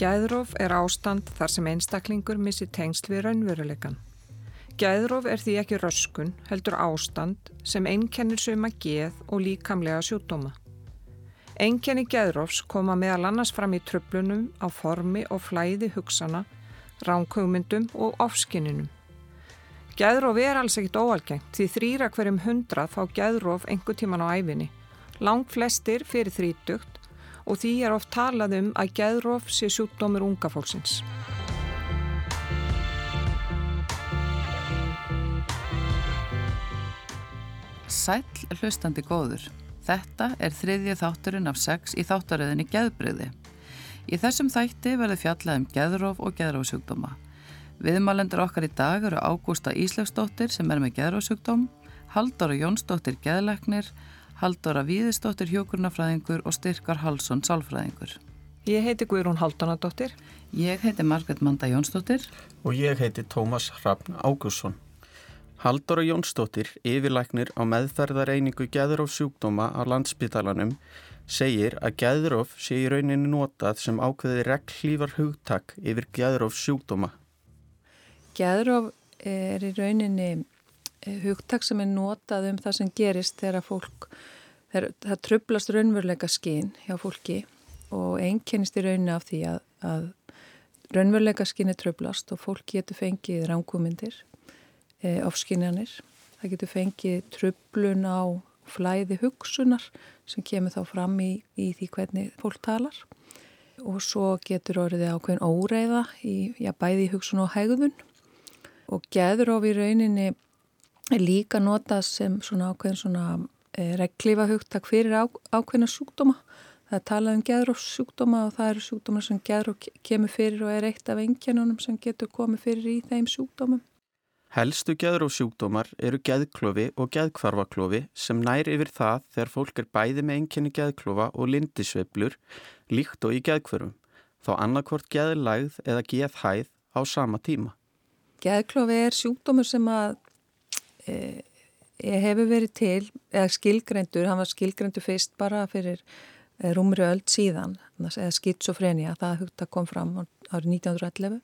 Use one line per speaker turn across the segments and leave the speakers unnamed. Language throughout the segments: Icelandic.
Gæðróf er ástand þar sem einstaklingur missi tengsl við raunveruleikan. Gæðróf er því ekki röskun, heldur ástand sem einkennir suma geð og líkamlega sjútdóma. Einkenni gæðrófs koma meðal annars fram í tröflunum á formi og flæði hugsana, ránkugmyndum og ofskinninum. Gæðróf er alls ekkit óalgengt því þrýra hverjum hundrað fá gæðróf engu tíman á æfinni. Lang flestir fyrir þrítugt og því er oft talað um að geðróf sé sjúkdómur unga fólksins.
Sæl hlustandi góður. Þetta er þriðji þátturinn af sex í þáttaröðinni geðbriði. Í þessum þætti verður fjallað um geðróf og geðrófsjúkdóma. Viðmálendur okkar í dag eru Ágústa Íslegsdóttir sem er með geðrófsjúkdóm, Halldóra Jónsdóttir geðleiknir, Haldóra Víðistóttir hjókurnafræðingur og Styrkar Halsson sálfræðingur.
Ég heiti Guðrún Haldónadóttir.
Ég heiti Margret Manda Jónsdóttir.
Og ég heiti Tómas Hrafn Ágússon. Haldóra Jónsdóttir, yfirlæknir á meðferðareiningu Gæðuróf sjúkdóma á landsbytalanum, segir að Gæðuróf sé í rauninni notað sem ákveði reglífar hugtak yfir Gæðuróf sjúkdóma.
Gæðuróf er í rauninni hugtak sem er notað um það sem gerist þegar fólk, þegar, það trublast raunveruleika skinn hjá fólki og einkennist í rauninni af því að, að raunveruleika skinn er trublast og fólk getur fengið ránkumindir, e, eh, ofskinjanir, það getur fengið trublun á flæði hugsunar sem kemur þá fram í, í því hvernig fólk talar. Og svo getur orðið ákveðin óreiða í já, bæði hugsun og hegðun. Og geður of í rauninni líka notað sem svona ákveðin svona e, reglífa hugtak fyrir á, ákveðina sjúkdóma. Það er talað um geðrófssjúkdóma og það eru sjúkdóma sem geðróf kemur fyrir og er eitt af enginunum sem getur komið fyrir í þeim sjúkdómum.
Helstu geðrófssjúkdómar eru geðklofi og geðkvarfaklofi sem nær yfir það þegar fólk er bæði með enginni geðklofa og lindisveiflur líkt og í geðkvörum, þá annarkvort geðlægð eða geðhæð á sama tíma.
Geðklofi er sjúkdómur sem að hefur verið til, eða skilgrendur, hann var skilgrendur fyrst bara fyrir e, rúmri öll síðan, eða skitsofrenia, það hugta kom fram árið 1911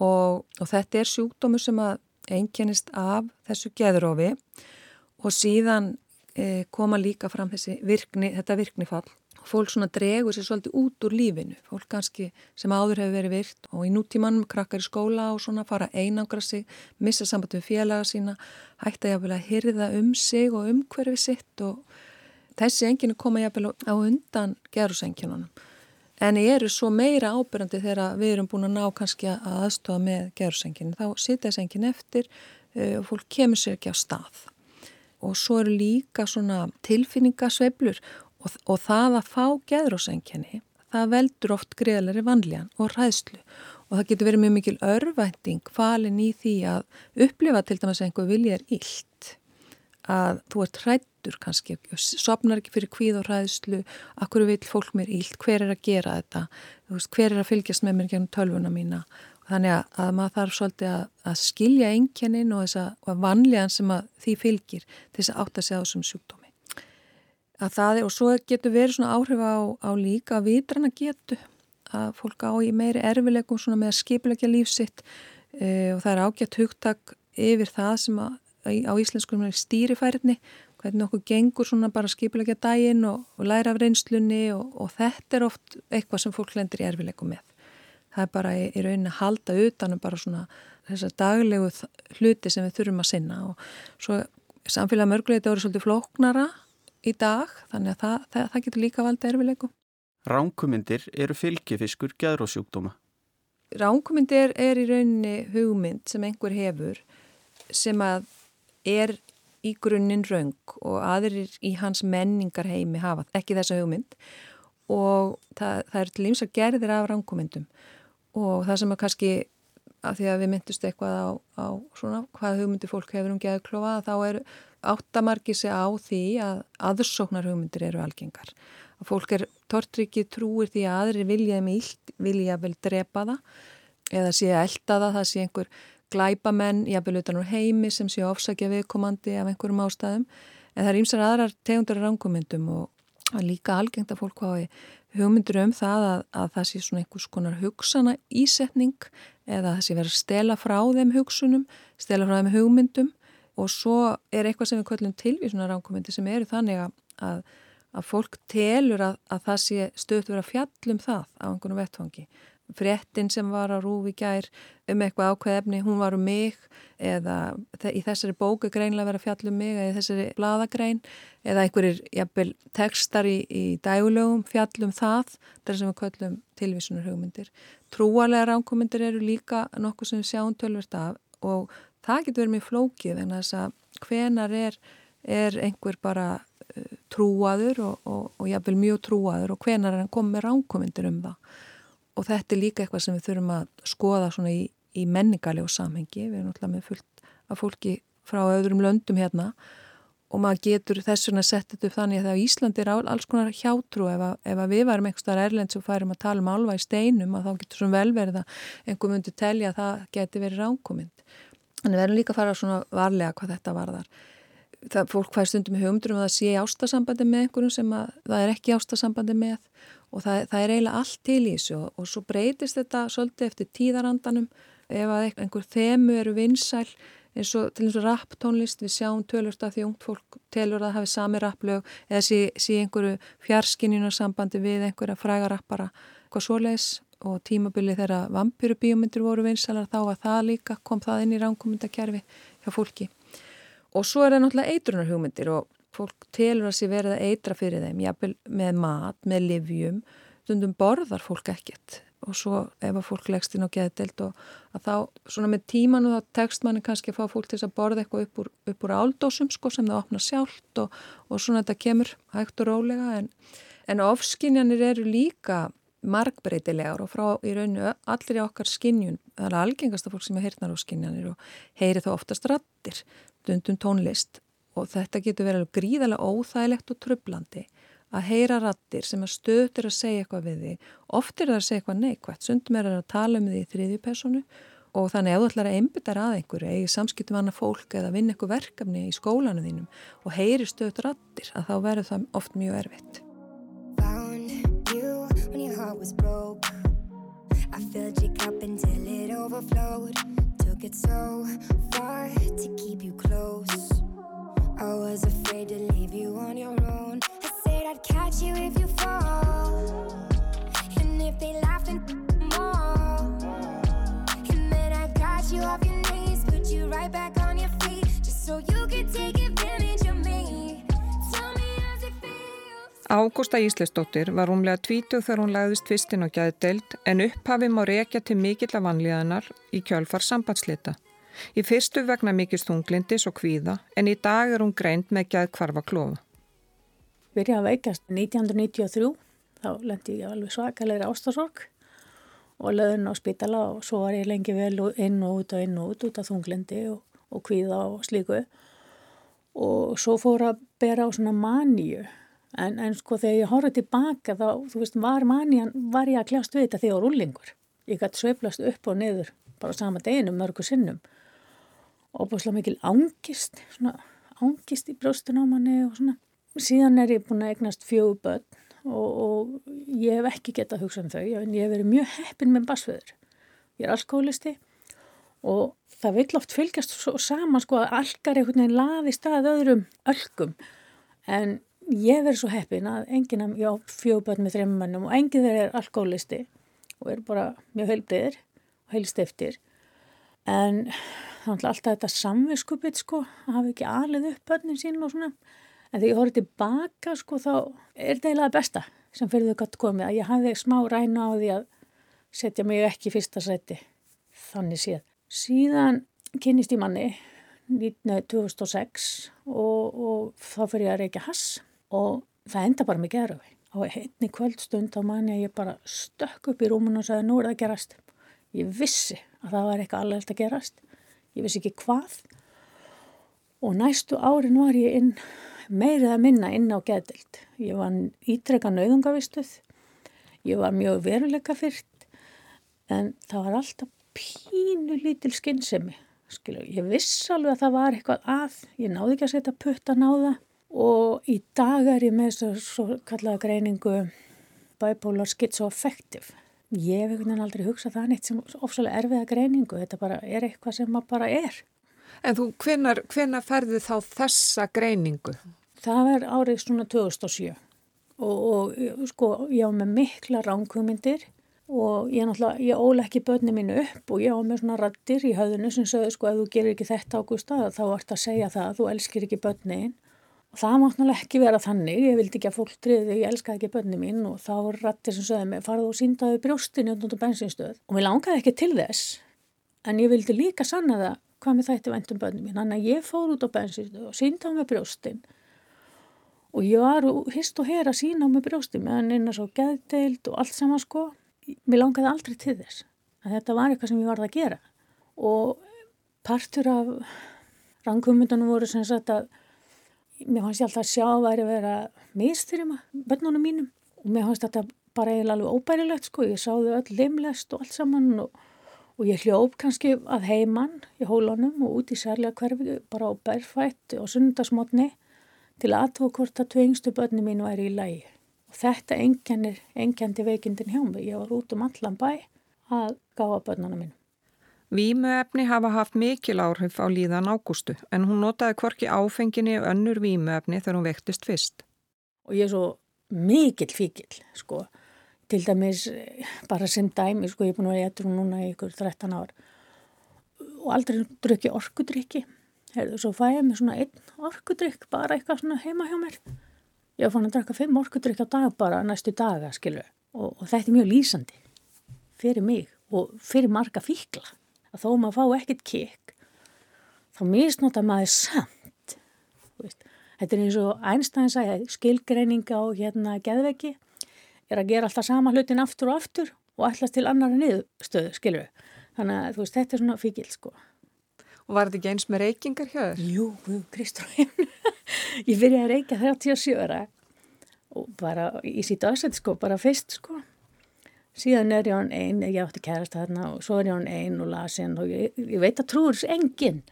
og, og þetta er sjúkdómur sem að einkennist af þessu geðrófi og síðan e, koma líka fram þessi virkni, þetta virknifall fólk svona dregur sér svolítið út úr lífinu. Fólk kannski sem áður hefur verið virt og í nútímanum krakkar í skóla og svona fara einangra sig, missa samband við félaga sína, hætta jáfnvel að hyrða um sig og umhverfi sitt og þessi enginu koma jáfnvel á undan gerusengjununum en eru svo meira ábyrgandi þegar við erum búin að ná kannski að aðstofa með gerusenginu, þá sitja þessi engin eftir uh, og fólk kemur sér ekki á stað. Og svo eru líka svona tilfinningasveiflur og, og það að fá geðrósengjani það veldur oft greiðlega vanlíðan og ræðslu og það getur verið mjög mikil örvænting falin í því að upplifa til dæmis að einhver vilja er ílt að þú ert hrættur kannski sopnar ekki fyrir hvíð og ræðslu akkur vil fólk mér ílt, hver er að gera þetta? Veist, hver er að fylgjast með mér gennum tölvuna mína? Þannig að, að maður þarf svolítið að, að skilja einkennin og, og vanlíðan sem því fylgir til þess að átta sig á þessum sjúkdóm að það er og svo getur verið svona áhrif á, á líka vitrana getu að fólk á í meiri erfileikum svona með að skipilegja lífsitt e, og það er ágætt hugtak yfir það sem að, á íslenskum stýrifærni, hvernig okkur gengur svona bara skipilegja daginn og, og læra af reynslunni og, og þetta er oft eitthvað sem fólk lendir í erfileikum með. Það er bara í, í rauninni að halda utanum bara svona þessar daglegu hluti sem við þurfum að sinna og svo samfélag mörguleita voru svolítið flóknara í dag þannig að það, það, það getur líka valdið erfilegu.
Ránkumindir eru fylgifiskur gæðrósjúkdóma.
Ránkumindir er í rauninni hugmynd sem einhver hefur sem að er í grunninn raung og aðrir í hans menningarheimi hafa ekki þessa hugmynd og það, það er til íms að gerðir af ránkumindum og það sem að kannski að því að við myndust eitthvað á, á svona hvað hugmyndir fólk hefur um geðklofa þá er áttamarki sig á því að aðursóknar hugmyndir eru algengar. Að fólk er tortrykki trúir því að aðri vilja með íld, vilja vel drepa það eða sé að elda það, það sé einhver glæpamenn, jáfnvel utan úr heimi sem sé ofsakja viðkomandi af einhverjum ástæðum en það er ímsar aðrar tegundur rangumyndum og líka algengt að fólk hafi hugmyndur um það að, að það sé svona einhvers konar hugsana ísetning eða sé verið að stela frá þeim hugsunum, stela frá þeim hugmyndum. Og svo er eitthvað sem við kvöllum tilvísunar ánkomindi sem eru þannig að, að fólk telur að, að það sé stöðt verið að fjallum það á einhvern vettfangi fréttin sem var að rúfi gær um eitthvað ákveðefni, hún var um mig eða í þessari bóku greinlega verið að fjalla um mig eða í þessari bladagrein eða einhverjir jafnvel tekstar í, í dægulögum fjallum það, þar sem við köllum tilvísunar hugmyndir. Trúalega ránkomindir eru líka nokkuð sem við sjáum tölvert af og það getur verið mjög flókið en þess að hvenar er, er einhver bara uh, trúaður og, og, og jafnvel mjög trúaður og hvenar er hann komið ránkomindir um það og þetta er líka eitthvað sem við þurfum að skoða svona í, í menningarlegu samhengi. Við erum alltaf með fullt af fólki frá öðrum löndum hérna. Og maður getur þess vegna sett þetta upp þannig að Íslandi er alls konar hjátrú. Ef, að, ef að við varum einhverstaðar erlend sem færum að tala um alva í steinum að þá getur svona velverið að einhver myndi telja að það geti verið ránkomind en við erum líka að fara svona varlega hvað þetta varðar það fólk fær stundum í hugmyndur um að það sé ástasambandi með einhverjum sem að það er ekki ástasambandi með og það, það er eiginlega allt til í þessu og, og svo breytist þetta svolítið eftir tíðarandanum. Ef að einhver þemu eru vinsæl eins og til eins og rapptónlist við sjáum tölvist að því ungt fólk telur að hafi sami rapplög eða sé, sé einhverju fjarskinjunarsambandi við einhverja frægarappara hvað svoleiðis og tímabili þegar vampyrubíumindur voru vinsælar þá var það líka, kom það inn í ránkomundakerfi hjá fólki og svo er það náttúrulega eitrunarhugmyndir og fólk telur að sé verið að eitra fyrir þeim, jápil með mat, með livjum, stundum borðar fólk ekkert. Og svo ef að fólk leggst inn á geðdelt og að þá svona með tíman og þá tekst manni kannski að fá fólk til að borða eitthvað upp úr, upp úr áldósum sko sem það opna sjálft og, og svona þetta kemur hægt og rólega. En, en ofskinjanir eru líka markbreytilegar og frá í rauninu allir í okkar skinjun, það er algengasta fólk sem er heyrnar á skinjanir og heyri þá oftast rattir, dundum tónlist og þetta getur verið gríðarlega óþægilegt og trublandi að heyra rattir sem að stöður að segja eitthvað við því oft er það að segja eitthvað neikvægt sundum er að tala um því í þriðju personu og þannig ef þú ætlar að einbytta að einhverju eða samskiptum annað fólk eða vinna eitthvað verkefni í skólanu þínum og heyri stöður rattir að þá verður það oft mjög erfitt. You I filled your cup until it overflowed so far to keep you close I was afraid to leave you on your own. I said I'd catch you if you fall. And if they laughed and more. And then I got you off your knees, put you right back on your feet. Just so you could take Ágústa Ísleisdóttir var umlega tvítuð þegar hún lagðist tvistinn og gæði deild en upphafi má reykja til mikill af vanlíðanar í kjálfar sambandslita. Í fyrstu vegna mikið stunglindis og kvíða en í dag er hún greint með gæð kvarfa klofa.
Byrjaði að veikast 1993, þá lendi ég alveg svakalegri ástasorg og löðun á spítala og svo var ég lengi vel inn og út og inn og út út af þunglindi og, og kvíða og slíku og svo fór að bera á svona maníu en, en sko þegar ég horfði tilbaka þá, þú veist, var manían, var ég að kljást við þetta þegar rullingur. Ég gæti sveiplast upp og niður bara sama deginu mörgu sinnum óbúslega mikil ángist svona ángist í brjóstun á manni og svona. Síðan er ég búin að egnast fjögur börn og, og ég hef ekki getað hugsað um þau en ég hef verið mjög heppin með basföður. Ég er alkoholisti og það vil oft fylgjast saman sko að algar einhvern veginn laði stað öðrum ölkum en ég verið svo heppin að enginn af, já, fjögur börn með þreim mannum og enginn þeir er alkoholisti og er bara mjög heilbriðir og heilstiftir en þannig alltaf þetta samviskupið sko, að hafa ekki alið upp börnin sín og svona, en þegar ég horfði tilbaka sko þá er þetta eiginlega besta sem fyrir þau gott komið, að ég hafði smá ræna á því að setja mig ekki fyrsta seti, þannig séð. Síðan kynist ég manni 2006 og, og þá fyrir ég að reykja hass og það enda bara mig gerði. Á einni kvöldstund á manni að ég bara stökk upp í rúmun og sagði nú er það að gerast. Ég vissi að það var eitthvað alveg að gerast ég vissi ekki hvað og næstu árin var ég inn meirið að minna inn á getild. Ég var ítrekka nauðungavistuð, ég var mjög veruleika fyrrt en það var alltaf pínu lítil skinnsemi. Ég viss alveg að það var eitthvað að, ég náði ekki að setja puttan á það og í dag er ég með þess að svo kallaða greiningu bipolar schizoaffective. Ég hef einhvern veginn aldrei hugsað það neitt sem ofsalega erfiða greiningu, þetta bara er eitthvað sem maður bara er.
En þú, hvenar, hvenar ferði þá þessa greiningu?
Það var árið svona 2007 og, og sko ég á með mikla ránkvömyndir og ég náttúrulega, ég óla ekki börni mínu upp og ég á með svona rattir í höfðinu sem sögðu sko ef þú gerir ekki þetta ágústa þá ert að segja það að þú elskir ekki börniðin Og það mátt náttúrulega ekki vera þannig, ég vildi ekki að fólk triði, ég elskaði ekki bönni mín. Og þá voru rættir sem sögði mig, farðu og síndaði brjóstin í öndundu bensinstöð og mér langaði ekki til þess, en ég vildi líka sanna það hvað mér þætti vendum bönni mín, þannig að ég fór út á bensinstöð og síndaði með brjóstin. Og ég var hist og hér að sína með brjóstin meðan eina svo geðdeild og allt saman sko, mér langaði aldrei til þess, að þetta var eitthvað sem ég varði að gera. Og partur af rangumundunum voru sem sagt að mér fannst ég alltaf að sjá að væri að vera mistur um börnunum mínum. Og mér fannst þetta bara eiginlega alveg óbærilegt sko, ég sá þau öll limlest og allt saman og, og ég hljóf kannski að heimann í hólunum og út í særlega hverfi bara á bærfætt og sundasmotni til aðtókvort að tvingstu börnum mínu væri í lægi og þetta engjandi, veikindin hjá mig, ég var út um allan bæ að gáða börnunum mínu.
Vímuefni hafa haft mikil áhrif á líðan ágústu en hún notaði hvorki áfenginni og önnur vímuefni þegar hún vektist fyrst.
Og ég er svo mikil fíkil, sko. Til dæmis bara sem dæmi, sko, ég er búin að vera í ettur núna í ykkur 13 ár og aldrei drukki orkudrykki. Herðu, svo fæ ég mig svona einn orkudrykk, bara eitthvað svona heima hjá mér. Ég fann að draka fimm orkudrykk á dag bara næstu daga, skilju. Og, og þetta er mjög lýsandi fyrir mig og fyrir marga fíkla að þó maður fá ekkert kikk þá misnota maður samt þetta er eins og Einstein sagði skilgreininga og hérna geðveki er að gera alltaf sama hlutin aftur og aftur og allast til annar niðurstöðu skilur við, þannig að veist, þetta er svona fíkil sko.
Og var þetta ekki eins með reykingar hjá?
Jú, Kristófin ég byrjaði að reyka 37 ára og bara í síta aðsett sko, bara fyrst sko síðan er ég án einn, ég átti kærast þarna og svo er ég án einn og lasin og ég, ég veit að trúur þess enginn.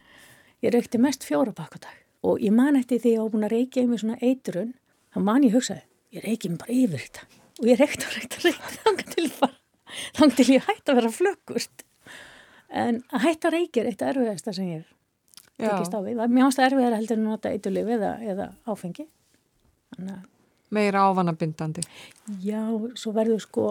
Ég reykti mest fjóra bakkadag og ég man eftir því að ég á búin að reykja yfir svona eiturun, þá man ég hugsaði ég reykja mér bara yfir þetta. Og ég reykti og reykti og reykti þannig til, þannig til ég hætti að vera flökkust en að hætti að reykja er eitt erfiðasta sem ég tekist á við, mér ást að erfiðara heldur en að nota eiturlif eða, eða áfengi.
Meira ávanabindandi.
Já, svo verður sko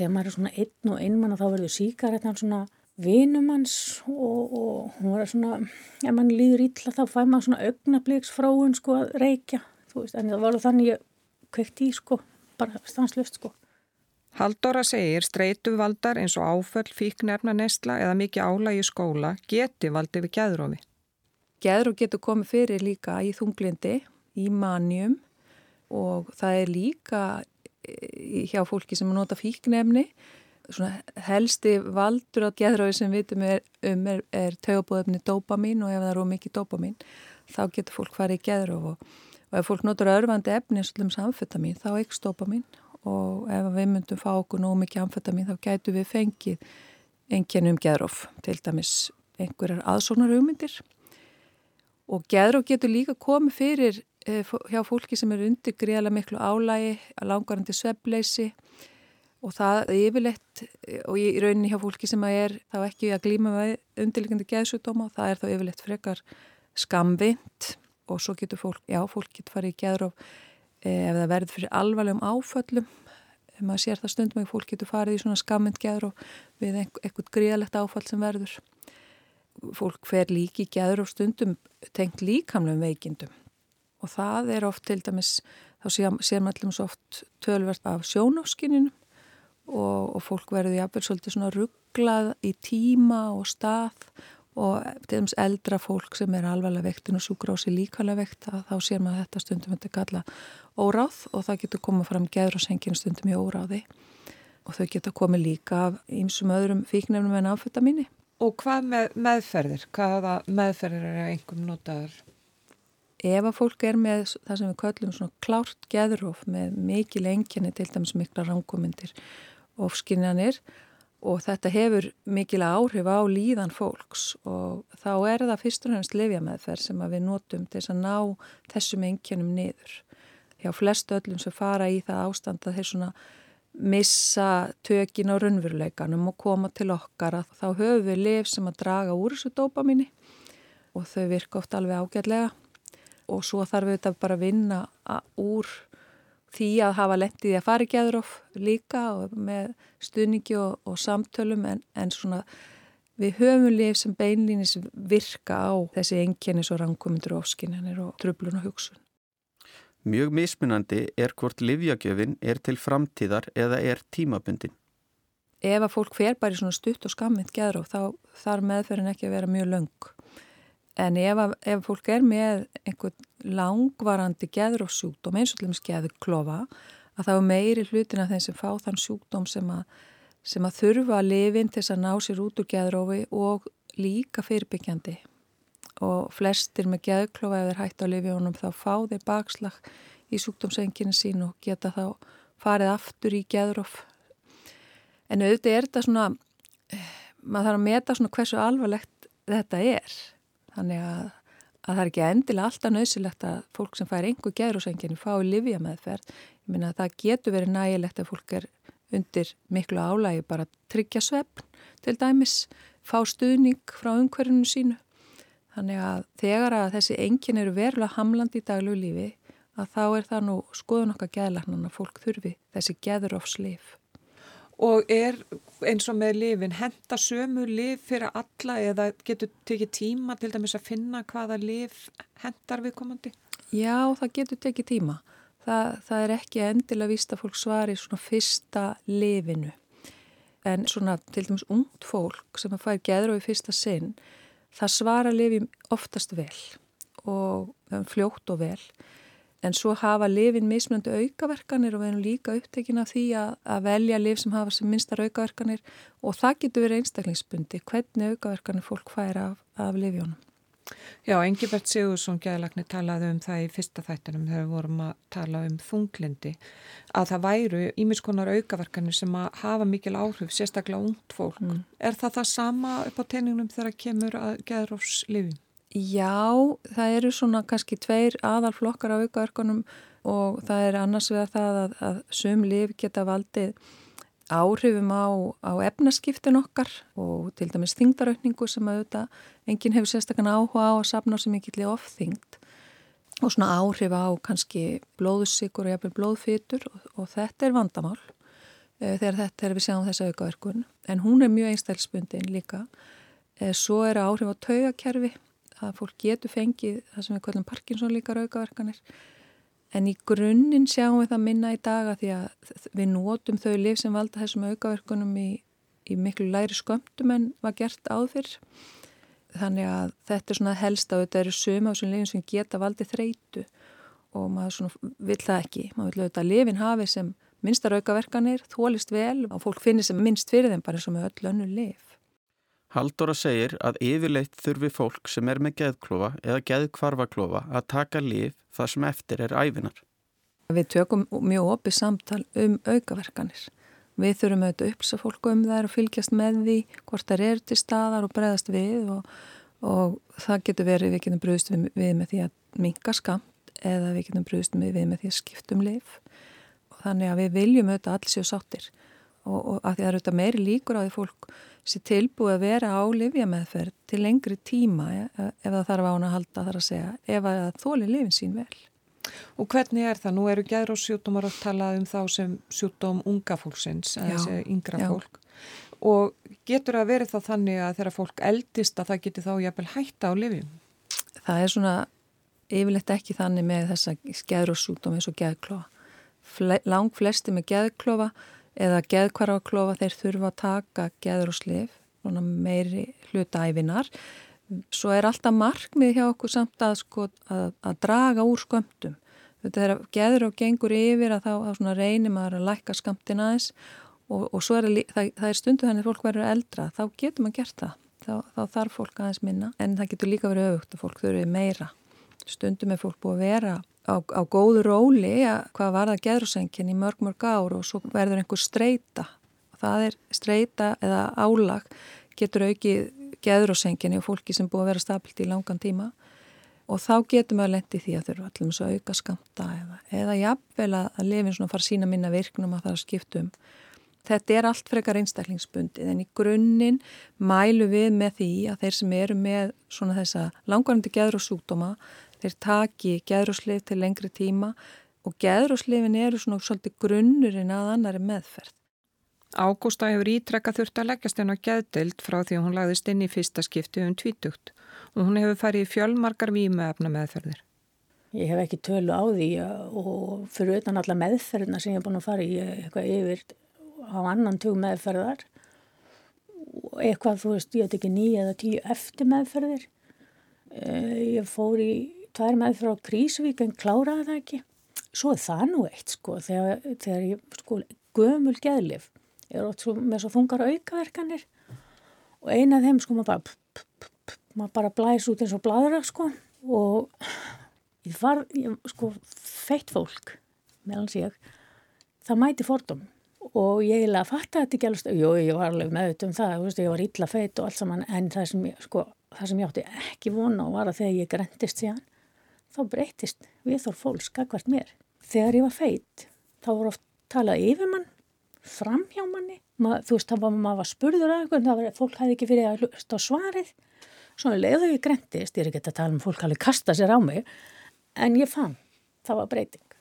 þegar maður er svona einn og einmann og þá verður síkaretan svona vinumanns og, og hún var svona, ef mann líður ítla þá fæ maður svona augnabliksfráun sko að reykja, þú veist, en það var þannig ég kveikt í sko, bara stanslust sko.
Haldóra segir streytuvaldar eins og áföll, fíknefna nesla eða mikið álægi skóla geti valdið við gæðrófi.
Gæðróf getur komið fyrir líka í þunglindi, í manjum og það er líka hjá fólki sem nota fíknefni svona helsti valdur á geðröðu sem við vitum er, um er, er tögabóðefni dopamin og ef það eru mikið dopamin þá getur fólk farið í geðröðu og, og ef fólk notur örfandi efni eins og um samfetamin þá ekki dopamin og ef við myndum fá okkur nóg mikið amfetamin þá gætu við fengið enginnum geðröf til dæmis einhverjar aðsónar hugmyndir og geðröf getur líka komið fyrir hjá fólki sem eru undir greiðlega miklu álægi, langarandi svebleysi og það er yfirleitt eh, og í rauninni hjá fólki sem er þá ekki að glýma með undirleikandi geðsutdóma, það er þá yfirleitt frekar skamvind og svo getur fólk, já fólk getur farið í geðróf eh, ef það verður fyrir alvarlegum áföllum. Maður sér það stundum að fólk getur farið í svona skamvind geðróf við eitthvað greiðlegt áfall sem verður. Fólk fer líki geðróf stundum tengt líkamlegum veikindum og það er oft til dæmis, þá séum allir svo oft tölvert af sjónáskininu og, og fólk verður jáfnveg svolítið svona rugglað í tíma og stað og til dæmis eldra fólk sem er alvarlega vektin og súgrási líkalega vekt þá sér maður þetta stundum þetta kalla óráð og það getur komað fram geður og sengin stundum í óráði og þau geta komið líka af einsum öðrum fíknefnum en áfuttamíni.
Og hvað með meðferðir? Hvaða meðferðir er einhverjum notaður?
Ef að fólk er með það sem við köllum svona klárt geðróf með mikil enginni til dæmis mikla ránkumindir ofskinjanir og þetta hefur mikil áhrif á líðan fólks og þá er það fyrst og nefnst lifjameðferð sem við notum til að ná þessum enginum niður. hjá flestu öllum sem fara í það ástand að þeir svona missa tökin á raunveruleikanum og koma til okkar að þá höfum við liv sem að draga úr þessu dópaminni og þau virka oft alveg ágætlega og svo þarf þetta bara að vinna úr því að hafa lendið í að fara í geðurof líka og með stuðningi og, og samtölum en, en svona við höfum lif sem beinlýnis virka á þessi enginnis og rangkomindur ofskinnir og tröflun og hugsun.
Mjög mismunandi er hvort livjagjöfin er til framtíðar eða er tímabundin.
Ef að fólk fer bara í svona stutt og skammind geðurof þá þarf meðferðin ekki að vera mjög löng. En ef, að, ef fólk er með einhvern langvarandi geðrófsjúkdóm eins og til dæmis geðklofa að þá er meiri hlutin af þeim sem fá þann sjúkdóm sem að, sem að þurfa að lifin til að ná sér út úr geðrófi og líka fyrirbyggjandi. Og flestir með geðklofa ef þeir hægt á lifjónum þá fá þeir bakslag í sjúkdómsenginu sín og geta þá farið aftur í geðróf en auðvitað er þetta svona maður þarf að meta svona hversu alvarlegt þetta er þannig að, að það er ekki endilega alltaf nöðsilegt að fólk sem fær einhver gerðursenginu fái livja meðferð. Ég minna að það getur verið nægilegt að fólk er undir miklu álægi bara að tryggja svefn til dæmis, fá stuðning frá umhverjunu sínu. Þannig að þegar að þessi engin eru verulega hamlandi í daglu lífi að þá er það nú skoðun okkar geðlarnan að fólk þurfi þessi geðurofslif.
Og er eins og með lifin, henda sömu lif fyrir alla eða getur tekið tíma til dæmis að finna hvaða lif hendar við komandi?
Já, það getur tekið tíma. Það, það er ekki endilega víst að fólk svari svona fyrsta lifinu. En svona til dæmis ungt fólk sem að fær geður og í fyrsta sinn, það svara lifi oftast vel og fljótt og vel. En svo hafa lifin mismunandi aukaverkanir og við erum líka upptekin af því að, að velja lif sem hafa sem minstar aukaverkanir og það getur verið einstaklingsbundi, hvernig aukaverkanir fólk fær af, af lifjónum.
Já, Engibert Sigursson gæðlagni talaði um það í fyrsta þættinum þegar við vorum að tala um þunglindi að það væru ímiskonar aukaverkanir sem að hafa mikil áhrif, sérstaklega ungt fólk. Mm. Er það það sama upp á teiningnum þegar kemur að geðrófs lifin?
Já, það eru svona kannski tveir aðalflokkar á aukaverkunum og það er annars vegar það að, að sum liv geta valdið áhrifum á, á efnaskiptin okkar og til dæmis þingdaraukningu sem auðvitað enginn hefur sérstaklega áhuga á að sapna sem ekki til ofþyngd. Og svona áhrif á kannski blóðusikur og jafnvel blóðfytur og, og þetta er vandamál e, þegar þetta er við sjáum þessa aukaverkun. En hún er mjög einstælspundin líka. E, svo er áhrif á taugakerfi að fólk getur fengið það sem við kallum Parkinson líka raukaverkanir. En í grunninn sjáum við það minna í daga því að við nótum þau liv sem valda þessum aukaverkunum í, í miklu læri skömmtum en var gert áður þannig að þetta er svona helst að þetta eru suma á þessum lifin sem geta valdið þreitu og maður svona vill það ekki. Maður vill auðvitað að lifin hafi sem minnstar aukaverkanir, þólist vel og fólk finnir sem minnst fyrir þeim bara eins og með öll önnu lif
Haldóra segir að yfirleitt þurfi fólk sem er með geðklofa eða geðkvarfaklofa að taka líf þar sem eftir er æfinar.
Við tökum mjög opið samtal um aukaverkanir. Við þurfum auðvitað að uppsa fólk um þær og fylgjast með því hvort þær eru til staðar og bregðast við og, og það getur verið við getum brúðist við, við með því að minga skamt eða við getum brúðist við með því að skiptum lif. Og þannig að við viljum auðvitað alls séu sáttir og, og að því að það eru auðvitað meiri líkur á því fólk sé tilbúið að vera á livjameðferð til lengri tíma ef það þarf á hann að halda þar að segja ef það þóli lifin sín vel.
Og hvernig er það? Nú eru gæðróssjútumar að tala um þá sem sjútum unga fólksins, að þessi yngra já. fólk og getur að verið þá þannig að þegar fólk eldist að það getur þá jæfnvel hætta á lifjum?
Það er svona yfirleitt ekki þannig með þessa gæðróssjútum eins og gæðklofa. Lang flesti með gæðklofa eða geðkvarfaklofa þeir þurfa að taka geður og slif, meiri hlutæfinar. Svo er alltaf markmið hjá okkur samt að, sko, að, að draga úr skömmtum. Þetta er að geður og gengur yfir að þá reynir maður að lækka skömmtin aðeins og, og svo er það, það er stundu þannig að fólk verður eldra, þá getur maður gert það. Þá, þá þarf fólk aðeins minna en það getur líka verið auðvögt að fólk þurfi meira. Stundum er fólk búið að vera á, á góðu róli að hvað var það geðrúsengjum í mörg mörg ár og svo verður einhver streyta það er streyta eða álag getur aukið geðrúsengjum og fólki sem búið að vera stabilt í langan tíma og þá getum við að lendi því að þurfa allir að auka skamta eða, eða jafnvel að lefin svona fara sína minna virknum að það er skiptum. Þetta er allt frekar einstaklingsbundið en í grunninn mælu við með því að þeir sem eru með svona þessa langvarandi geður og sútoma þeir taki geðróslif til lengri tíma og geðróslifin eru svona svolítið grunnurinn að annari meðferð.
Ágústa hefur ítrekka þurft að leggjast henn á geðdeild frá því að hún lagðist inn í fyrsta skipti um tvítugt og hún hefur farið í fjölmarkar výmöfna meðferðir.
Ég hef ekki tölu á því og fyrir utan alla meðferðina sem ég hef búin að fara í eitthvað yfir á annan tug meðferðar og eitthvað, þú veist, ég hef ekki nýja eða tíu eftir meðferðir. Eh, ég fór í tvær meðferð á Krísvík en kláraði það ekki. Svo er það nú eitt, sko, þegar, þegar ég, sko, gömul geðlif er ótt svo, með svo þungar aukaverkanir og eina af þeim, sko, maður bara, p, p, p, maður bara blæs út eins og bladra, sko, og ég var, ég, sko, feitt fólk, meðan ég, það mæti fordum og ég fatt að þetta ekki alveg, jú, ég var alveg meðut um það, veist, ég var illa feitt og allt saman, en það sem ég, sko, það sem ég átti ekki vona og var að þegar ég grendist síðan, þá breytist við þór fólk skakvært mér. Þegar ég var feitt, þá voru oft talað yfir mann, fram hjá manni, Ma, þú veist, þá var maður spurður að eitthvað, var, fólk hefði ekki fyrir að hlusta á svarið, svona leiðu ég grendist, ég er ekki að tala um fólk hefði kasta sér á mig, en ég fann, það var breyting.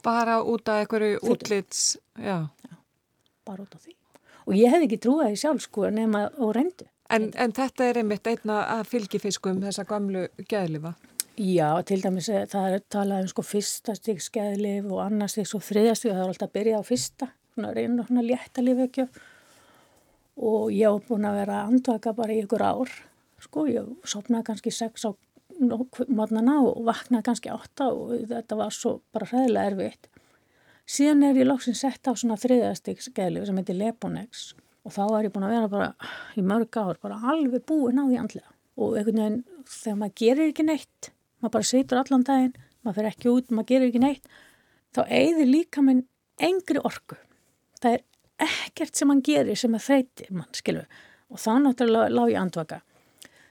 Bara út af einhverju útlits, já.
já bara út á því. Og ég hef ekki trúið því sjálf sko nema og reyndu.
En, en þetta er einmitt einna að fylgifiskum þessa gamlu geðlifa?
Já, til dæmis eh, það er talað um sko fyrsta stygg skeðlif og annars stygg svo þriðastygg, það er alltaf að byrja á fyrsta, svona reyna svona létta lífekju og ég hef búin að vera að andvaka bara í ykkur ár, sko, ég sopnaði kannski sex á mótnana og vaknaði kannski átta og þetta var svo bara hræðilega erfitt. Síðan er ég lóksinn sett á svona þriðastiksgeðlif sem heitir Leponex og þá er ég búin að vera bara í mörg ár bara alveg búin á því andlega. Og einhvern veginn þegar maður gerir ekki neitt, maður bara situr allan daginn, maður fer ekki út, maður gerir ekki neitt, þá eigðir líka minn engri orku. Það er ekkert sem mann gerir sem er þreyti mann, skilfu, og þá náttúrulega lág ég andvaka.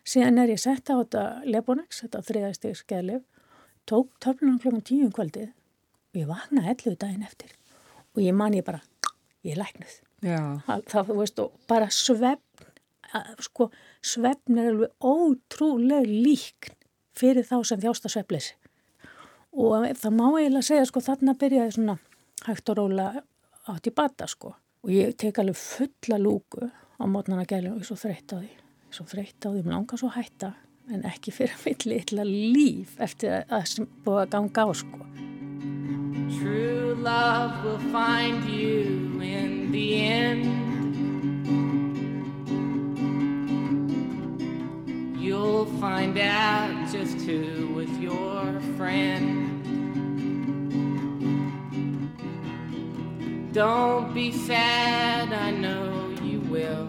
Síðan er ég sett á þetta Leponex, þetta þriðastiksgeðlif, tók töflunum klokkan tíum um kvöldið og ég vaknaði 11 daginn eftir. Og ég man ég bara, ég er læknuð. Það, þú veist, og bara svefn sko, svefn er alveg ótrúlega líkn fyrir þá sem þjásta sveflis og það má eiginlega segja sko, þarna byrjaði svona hægt og róla átt í bata sko. Og ég tek alveg fulla lúku á mótnana gæli og ég svo þreytt á því. Ég svo þreytt á því, mér langar svo hætta en ekki fyrir mitt litla líf eftir að það búið að ganga á sko.
True love will find you in the end. You'll find out just who was your friend. Don't be sad, I know you will.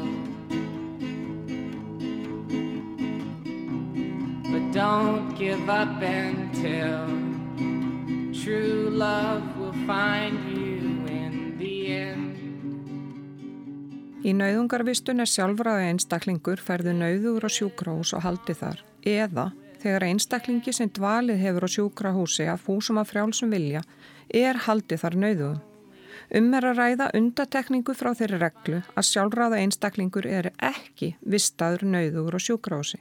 But don't give up until true love will find you
Í nauðungarvistun er sjálfræði einstaklingur ferðu nauður á sjúkrahús og haldi þar eða þegar einstaklingi sem dvalið hefur á sjúkrahúsi að fúsum að frjálsum vilja er haldið þar nauðugum. Um er að ræða undatekningu frá þeirri reglu að sjálfræða einstaklingur er ekki vistaður nauðugur á sjúkrahúsi.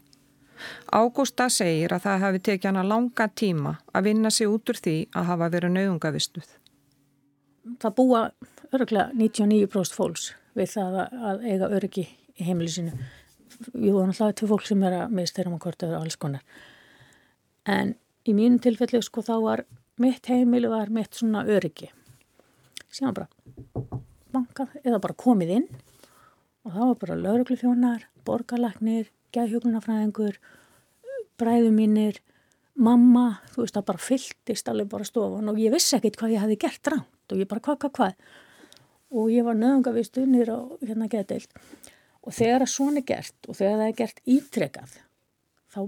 Ágústa segir að það hafi tekið hana langa tíma að vinna sig út úr því að hafa verið nauðungavistuð.
Það búa öruglega 99% fólks við það að eiga öryggi í heimilisinu. Að það er tvei fólk sem er að miðstæra um að korta yfir alls konar. En í mínum tilfelli sko þá var mitt heimili var mitt svona öryggi. Síðan bara bankað eða bara komið inn og það var bara lauruglufjónar, borgarlagnir, geðhjókunarfræðingur, bræðu mínir, mamma, þú veist, það bara fylltist alveg bara stofan og ég vissi ekkit hvað ég hafi gert ránt og ég bara hvað, hvað, hvað. Og ég var nöðungavist unnir á hérna geðdeild og þegar það svona er gert og þegar það er gert ítrekað, þá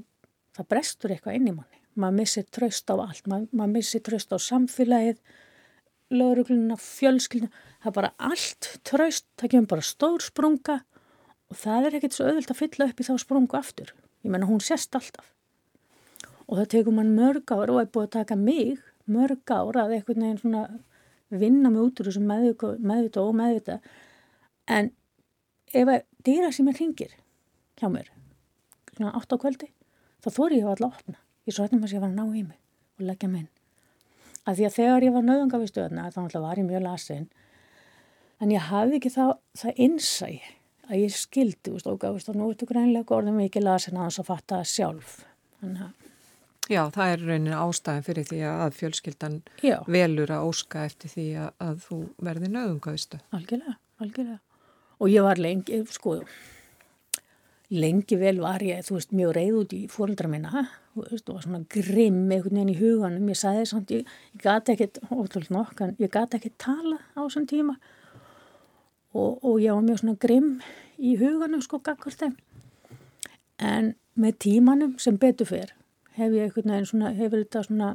það brestur eitthvað inn í manni. Maður missir tröst á allt, maður, maður missir tröst á samfélagið, laurugluna, fjölskylduna, það er bara allt tröst, það kemur bara stór sprunga og það er ekkert svo auðvilt að fylla upp í þá sprungu aftur. Ég menna hún sérst alltaf. og það tekur mann mörg ár og er búið að taka mig mörg ár að einhvern veginn svona vinna mig út úr þessu meðvita og meðvita en ef að dýra sem er hringir hjá mér svona 8 á kvöldi þá þóri ég að alltaf opna. Ég svo hættum að ég var að ná í mig og leggja minn að því að þegar ég var nöðungavistöðna þá var ég mjög lasin en ég hafði ekki það, það innsæg að ég skildi og gafist og nú ertu greinlega orðin mikið lasin að þess að fatta sjálf. Þannig að
Já, það er raunin ástæðin fyrir því að fjölskyldan Já. velur að óska eftir því að, að þú verði nöðungavistu.
Algjörlega, algjörlega. Og ég var lengi, sko, lengi vel var ég, þú veist, mjög reyð út í fóröldra minna, þú veist, og svona grimm einhvern veginn í huganum. Ég sagði samt, ég, ég gati ekkert, ótrúlega nokk, en ég gati ekkert tala á þessum tíma og, og ég var mjög svona grimm í huganum, sko, gakkvöld þeim. En með tímanum sem betur fyrr hef ég einhvern veginn svona, hefur þetta svona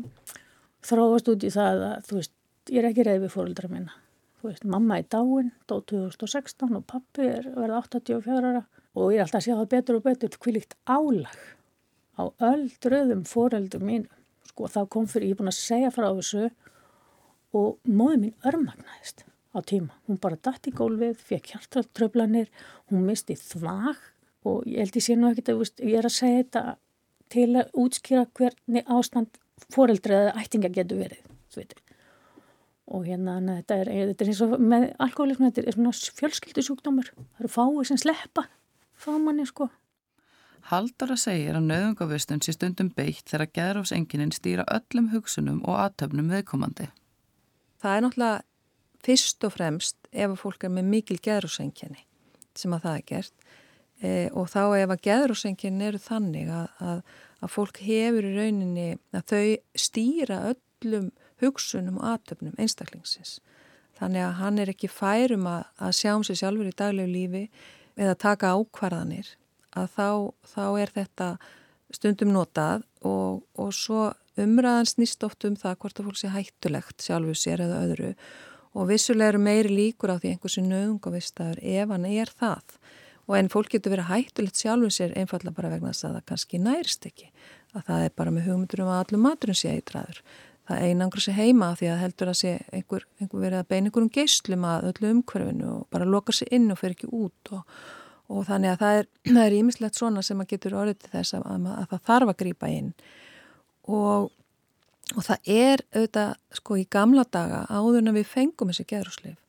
þróast út í það að þú veist, ég er ekki reyð við fóröldra minna. Þú veist, mamma er dáin, dó 2016 og pappi er verið 84 ára og ég er alltaf að sjá það betur og betur kvílikt álag á öll dröðum fóröldum mín. Sko þá kom fyrir, ég er búin að segja frá þessu og móði mín örmagnaðist á tíma. Hún bara dætt í gólfið, fekk hjartröflanir, hún misti þvag og ég held ég sé nú ekkert að, ég er að segja þetta til að útskýra hvernig ástand foreldri eða ættinga getur verið og hérna þetta er, þetta er eins og með alkoholism þetta er svona fjölskyldisjúkdómur það eru fáið sem sleppa fámanni sko.
Haldara segir að nöðungavistun sé stundum beitt þegar geðráfsenginin stýra öllum hugsunum og aðtöfnum viðkomandi.
Það er náttúrulega fyrst og fremst ef að fólk er með mikil geðráfsengini sem að það er gert e, og þá ef að geðrósengin eru þannig að, að, að fólk hefur í rauninni að þau stýra öllum hugsunum og aðtöfnum einstaklingsins. Þannig að hann er ekki færum að, að sjá um sig sjálfur í daglegu lífi eða taka ákvarðanir að þá, þá er þetta stundum notað og, og svo umræðan snýst oft um það hvort að fólk sé hættulegt sjálfu sér eða öðru og vissulega eru meiri líkur á því einhversu nöðungavistaður ef hann er það og en fólk getur verið hættulegt sjálfum sér einfallega bara vegna þess að það kannski nærst ekki. Að það er bara með hugmyndur um að allum maturinn sé eitræður það einangur sé heima því að heldur að sé einhver, einhver verið að beina einhverjum geyslum að öllu umhverfinu og bara loka sér inn og fer ekki út og, og þannig að það er ímislegt svona sem að getur orðið til þess að, að, að það þarf að grýpa inn. Og, og það er auðvitað sko í gamla daga áður en við fengum þessi geðrúslif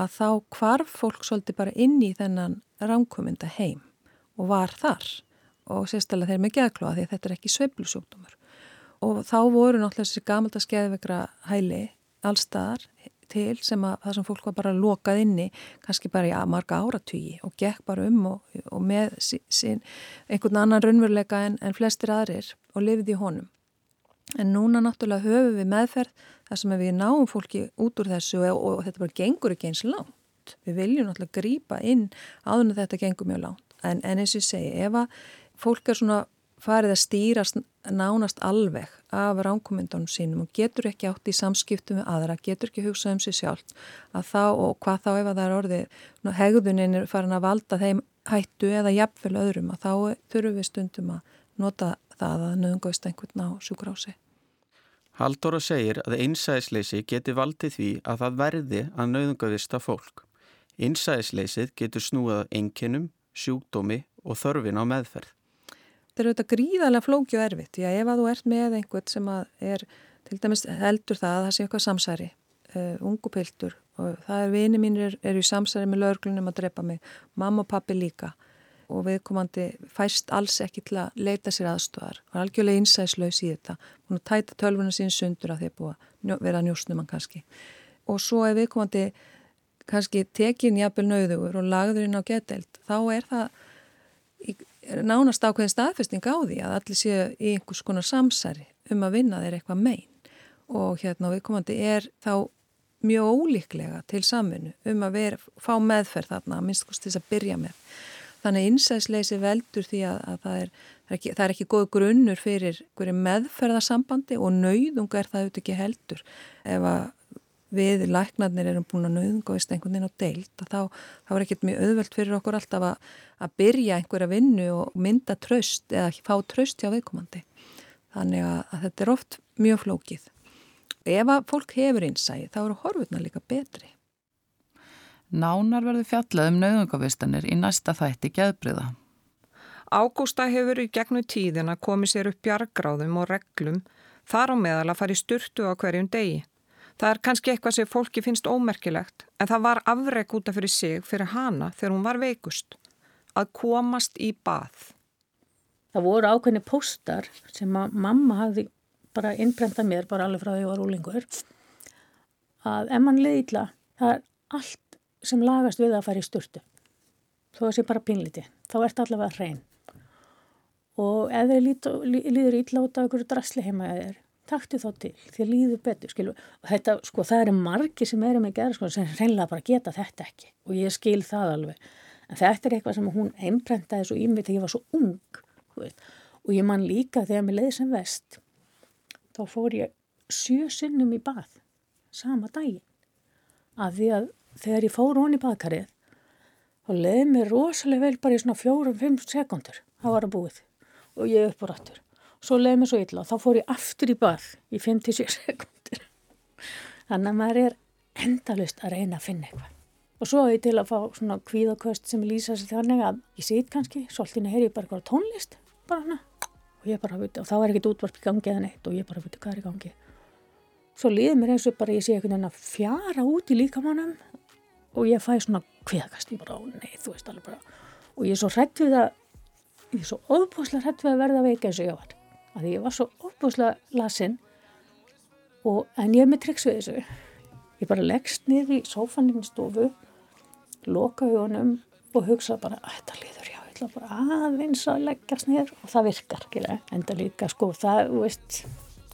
að þá kvarf fólk svolítið bara inn í þennan ránkominda heim og var þar og sérstaklega þeir með geðklóa því að þetta er ekki sveiblusjókdómur og þá voru náttúrulega þessi gamalda skeðvegra hæli allstaðar til sem að það sem fólk var bara lokað inni kannski bara í marga áratvíi og gekk bara um og, og með sín einhvern annan raunveruleika en, en flestir aðrir og lifið í honum. En núna náttúrulega höfum við meðferð þar sem við náum fólki út úr þessu og, og þetta bara gengur ekki eins langt. Við viljum náttúrulega grýpa inn áður en þetta gengur mjög langt. En, en eins og ég segi, ef að fólk er svona farið að stýrast nánast alveg af ránkomendunum sínum og getur ekki átt í samskiptum við aðra, getur ekki hugsað um sig sjálf að þá og hvað þá ef að það er orðið hegðunin er farin að valda þeim hættu eða jafnvel öðrum að þá þurfum við stundum að nota það að nöðungast einhvern á sjúkrási.
Haldóra segir að einsæðisleysi geti valdið því að það verði að nöðungavista fólk. Innsæðisleysið getur snúað enginum, sjúkdómi og þörfin á meðferð.
Þetta er auðvitað gríðarlega flóki og erfitt. Já, ef að þú ert með einhvern sem er, til dæmis heldur það að það sé eitthvað samsæri, uh, ungu piltur og það er vini mínir er, er í samsæri með löglunum að drepa mig, mamma og pappi líka og viðkomandi fæst alls ekki til að leita sér aðstofar og algjörlega innsæðslaus í þetta. Hún tæta tölvuna sín sundur að að búa vera njósnum hann kannski. Og svo er viðkomandi kannski tekin jafnvel nauður og lagður inn á geteld, þá er það í, er nánast ákveðin staðfesting á því að allir séu í einhvers konar samsari um að vinna þeir eitthvað megin og hérna viðkomandi er þá mjög ólíklega til samfunnu um að vera, fá meðferð þarna minnst þess að byrja með. Þannig einsæðsleysi veldur því að, að það, er, það, er ekki, það er ekki góð grunnur fyrir meðferðarsambandi og nauðung er það auðvitað ekki heldur ef að við læknarnir erum búin að nauðunga veist einhvern veginn á deilt þá, þá er ekkert mjög auðvelt fyrir okkur alltaf að, að byrja einhverja vinnu og mynda tröst eða fá tröst hjá viðkomandi Þannig að, að þetta er oft mjög flókið. Ef að fólk hefur einsæði þá eru horfurna líka betri.
Nánar verður fjallað um nauðungavistanir í næsta þætti geðbriða.
Ágústa hefur í gegnum tíðina komið sér upp bjargráðum og reglum þar á meðal að fara í styrtu á hverjum degi. Það er kannski eitthvað sem fólki finnst ómerkilegt en það var afreg útaf fyrir sig fyrir hana þegar hún var veikust. Að komast í bað.
Það voru ákveðni póstar sem að mamma hafði bara innbrenda mér bara alveg frá því að ég var úlingur að ef mann leiði illa það er allt sem lagast við að fara í styrtu. Þó að sé bara pínliti. Þá ert allavega hrein. Og ef þið líður illa út af einhverju drasli heima eða þér taktu þá til, því að líðu betur skilu. og þetta, sko, það eru margi sem eru með gerð, sko, sem reynlega bara geta þetta ekki og ég skil það alveg en þetta er eitthvað sem hún einbrentaði svo í mig þegar ég var svo ung og ég man líka þegar mér leiði sem vest þá fór ég sjö sinnum í bað sama daginn að því að þegar ég fór honi í baðkarið þá leiði mér rosalega vel bara í svona fjórum-fimm sekundur það var að búið. Og ég upp á rattur svo leiði mér svo illa. Og þá fór ég aftur í bað í 57 sekundir þannig að maður er endalust að reyna að finna eitthvað. Og svo er ég til að fá svona kvíðaköst sem lýsa sér þannig að ég sýt kannski svolítið er ég bara eitthvað tónlist bara hana og ég bara viti og þá er ekkert útvarp í gangi eða neitt og ég bara viti hvað er í gangi. Svo líður mér eins og bara ég sé einhvern veginn að fjara út í líkamannum og ég fæ svona kvíðakast ég bara, ó nei, þú veist alveg bara. Og ég er svo hrætt við að ég er svo óbúslega hrætt við að verða veika eins og ég var. Að ég var svo óbúslega lasinn og en ég er með triks við þessu. Ég bara leggst niður í sófaninn stofu loka hugunum og hugsa bara að þetta líður já, ég ætla bara aðeins að leggjast niður. Og það virkar enda líka sko, það, veist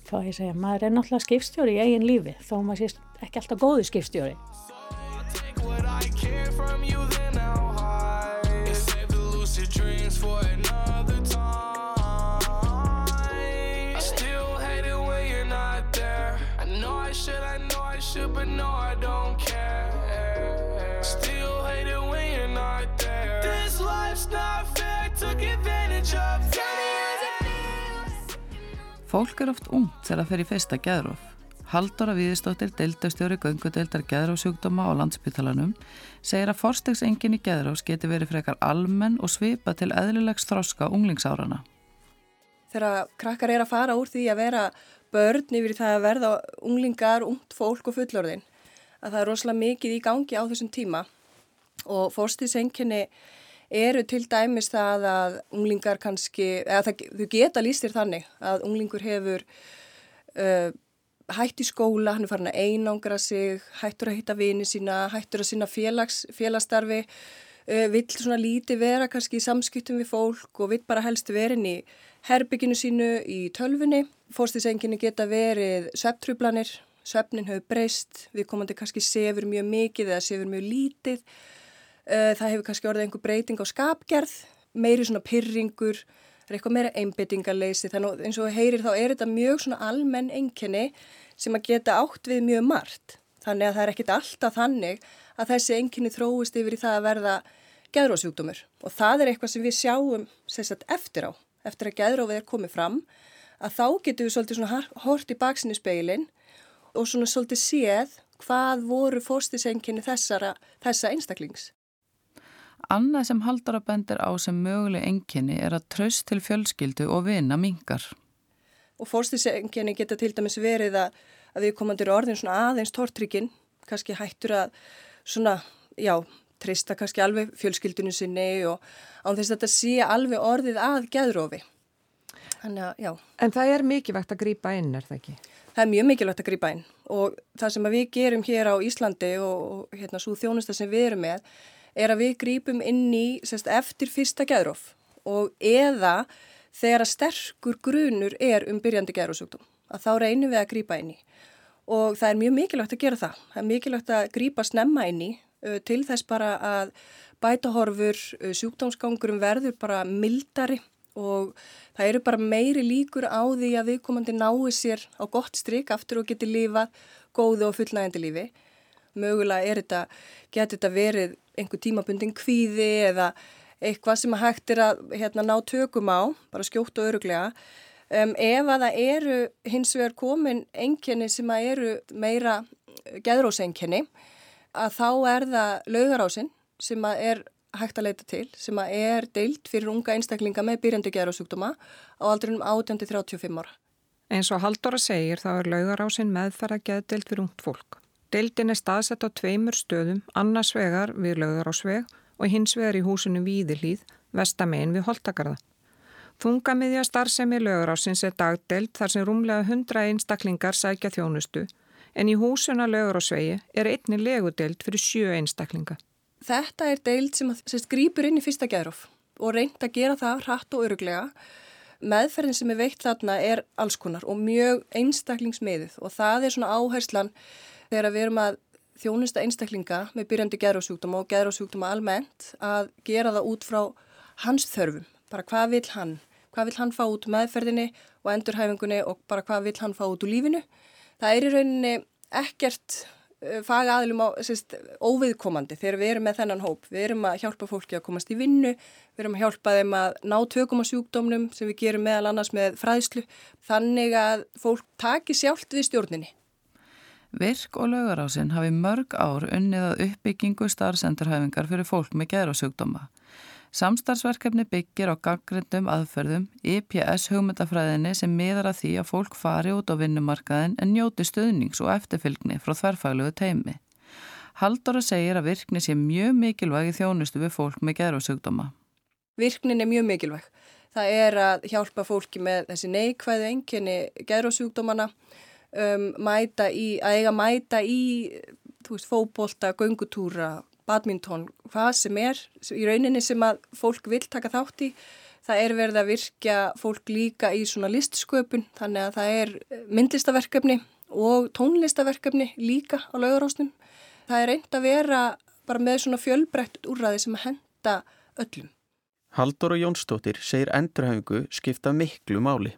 hvað ég segja, maður er náttúrulega skipstjóri í eigin lífi þó maður sést ekki alltaf góði skipstjóri should, but no, I don't care. Still hate it when you're not there. This life's not fair, took advantage of Fólk er oft ungt þegar það fer í fyrsta geðróf. Haldóra Víðistóttir, deildastjóri göngudeildar geðrófsjúkdóma á landsbytalanum, segir að forstegsengin í geðrófs geti verið frekar almenn og svipa til eðlilegs þroska unglingsárana.
Þegar krakkar er að fara úr því að vera börn yfir það að verða unglingar, ungt fólk og fullorðin að það er rosalega mikið í gangi á þessum tíma og fórstíðsenginni eru til dæmis það að unglingar kannski, eða það, þau geta lístir þannig að unglingur hefur uh, hætt í skóla, hann er farin að einangra sig, hættur að hitta vini sína, hættur að sína félags, félagstarfi, uh, vill svona líti vera kannski í samskiptum við fólk og vill bara helst verin í herbygginu sínu í tölfunni. Fórstíðsenginni geta verið svepptrublanir, sveppnin hefur breyst, við komandi kannski sefur mjög mikið eða sefur mjög lítið. Eh, það hefur kannski orðið einhver breyting á skapgerð, meiri svona pyrringur, það er eitthvað meira einbyttingarleysi. Þannig eins og heyrir þá er þetta mjög svona almenn enginni sem að geta átt við mjög margt. Þannig að það er ekkit alltaf þannig að þessi enginni þróist yfir í það að verða geðrósjúkdómur og það er eitthvað sem við sjáum sérstaklega eftir á eftir að geðrófið er komið fram að þá getum við svolítið svona hort í baksinni speilin og svona svolítið séð hvað voru fórstisenginni þessa einstaklings.
Annað sem haldara bendir á sem möguleg enginni er að tröst til fjölskyldu og vina mingar.
Og fórstisenginni geta til dæmis verið að, að við komandir orðin svona aðeins tortrykkin, kannski hættur að svona, já, trista kannski alveg fjölskyldunum sinni og án þess að þetta sé alveg orðið að geðrófi.
Þannig að, já. En það er mikilvægt að grýpa inn, er það ekki?
Það er mjög mikilvægt að grýpa inn og það sem við gerum hér á Íslandi og hérna svo þjónusta sem við erum með er að við grýpum inn í sérst, eftir fyrsta geðróf og eða þegar að sterkur grunur er um byrjandi geðrófsjúkdóm að þá reynum við að grýpa inn í og það er mjög mikilvægt að gera það. Það er mikilvægt að grýpa snemma inn í Uh, til þess bara að bætahorfur uh, sjúkdómsgangurum verður bara mildari og það eru bara meiri líkur á því að viðkomandi nái sér á gott stryk aftur og geti lífað góðu og fullnægandi lífi. Mögulega er þetta, getur þetta verið einhver tímabundin kvíði eða eitthvað sem hægt er að hérna, ná tökum á, bara skjótt og öruglega. Um, ef að það eru hins vegar komin enginni sem að eru meira geðrósenginni að þá er það laugarásinn sem að er hægt að leita til sem að er deilt fyrir unga einstaklinga með byrjandi geðrósjúkdóma á aldrinum 18-35 ára.
Eins og Haldóra segir þá er laugarásinn meðferða geðdeilt fyrir ungt fólk. Deildin er staðsett á tveimur stöðum, annars vegar við laugarásveg og hins vegar í húsinu Víðilíð, vestamegin við Holtakarða. Þungamiðja starfsemi laugarásins er dagdeild þar sem rúmlega 100 einstaklingar sækja þjónustu en í húsuna laugarásvegi er einni legudeild fyrir sjö einstaklinga.
Þetta er deild sem, sem grýpur inn í fyrsta geðróf og reynd að gera það hratt og öruglega. Meðferðin sem er veikt þarna er allskonar og mjög einstaklingsmiðið og það er svona áherslan þegar við erum að þjónusta einstaklinga með byrjandi geðrósjúkdóma og geðrósjúkdóma almennt að gera það út frá hans þörfum. Bara hvað vil hann? Hvað vil hann fá út meðferðinni og endurhæfingunni og bara hvað vil hann fá út úr lífinu? Það er í rauninni ekkert faga aðlum á sérst, óviðkomandi þegar við erum með þennan hóp. Við erum að hjálpa fólki að komast í vinnu, við erum að hjálpa þeim að ná tökum á sjúkdómnum sem við gerum meðal annars með fræðslu. Þannig að fólk taki sjálft við stjórninni.
Virk og laugarásinn hafi mörg ár unnið að uppbyggingu starfsendurhæfingar fyrir fólk með geðrásjúkdóma. Samstarfsverkefni byggir á gaggrindum aðferðum IPS hugmyndafræðinni sem miðar að því að fólk fari út á vinnumarkaðin en njóti stöðnings og eftirfylgni frá þverfagluðu teimi. Haldóra segir að virkni sé mjög mikilvæg í þjónustu við fólk með geðrásjúkdóma.
Virknin er mjög mikilvæg. Það er að hjálpa fólki með þessi neikvæðu enginni geðrásjúkdómana um, mæta í, að eiga mæta í veist, fókbólta, göngutúra, badmintón, hvað sem er í rauninni sem að fólk vil taka þátt í. Það er verið að virkja fólk líka í svona listsköpun þannig að það er myndlistaverkefni og tónlistaverkefni líka á laugarásnum. Það er reynd að vera bara með svona fjölbreytt úrraði sem að henda öllum.
Haldur og Jónsdóttir segir endurhæfingu skipta miklu máli.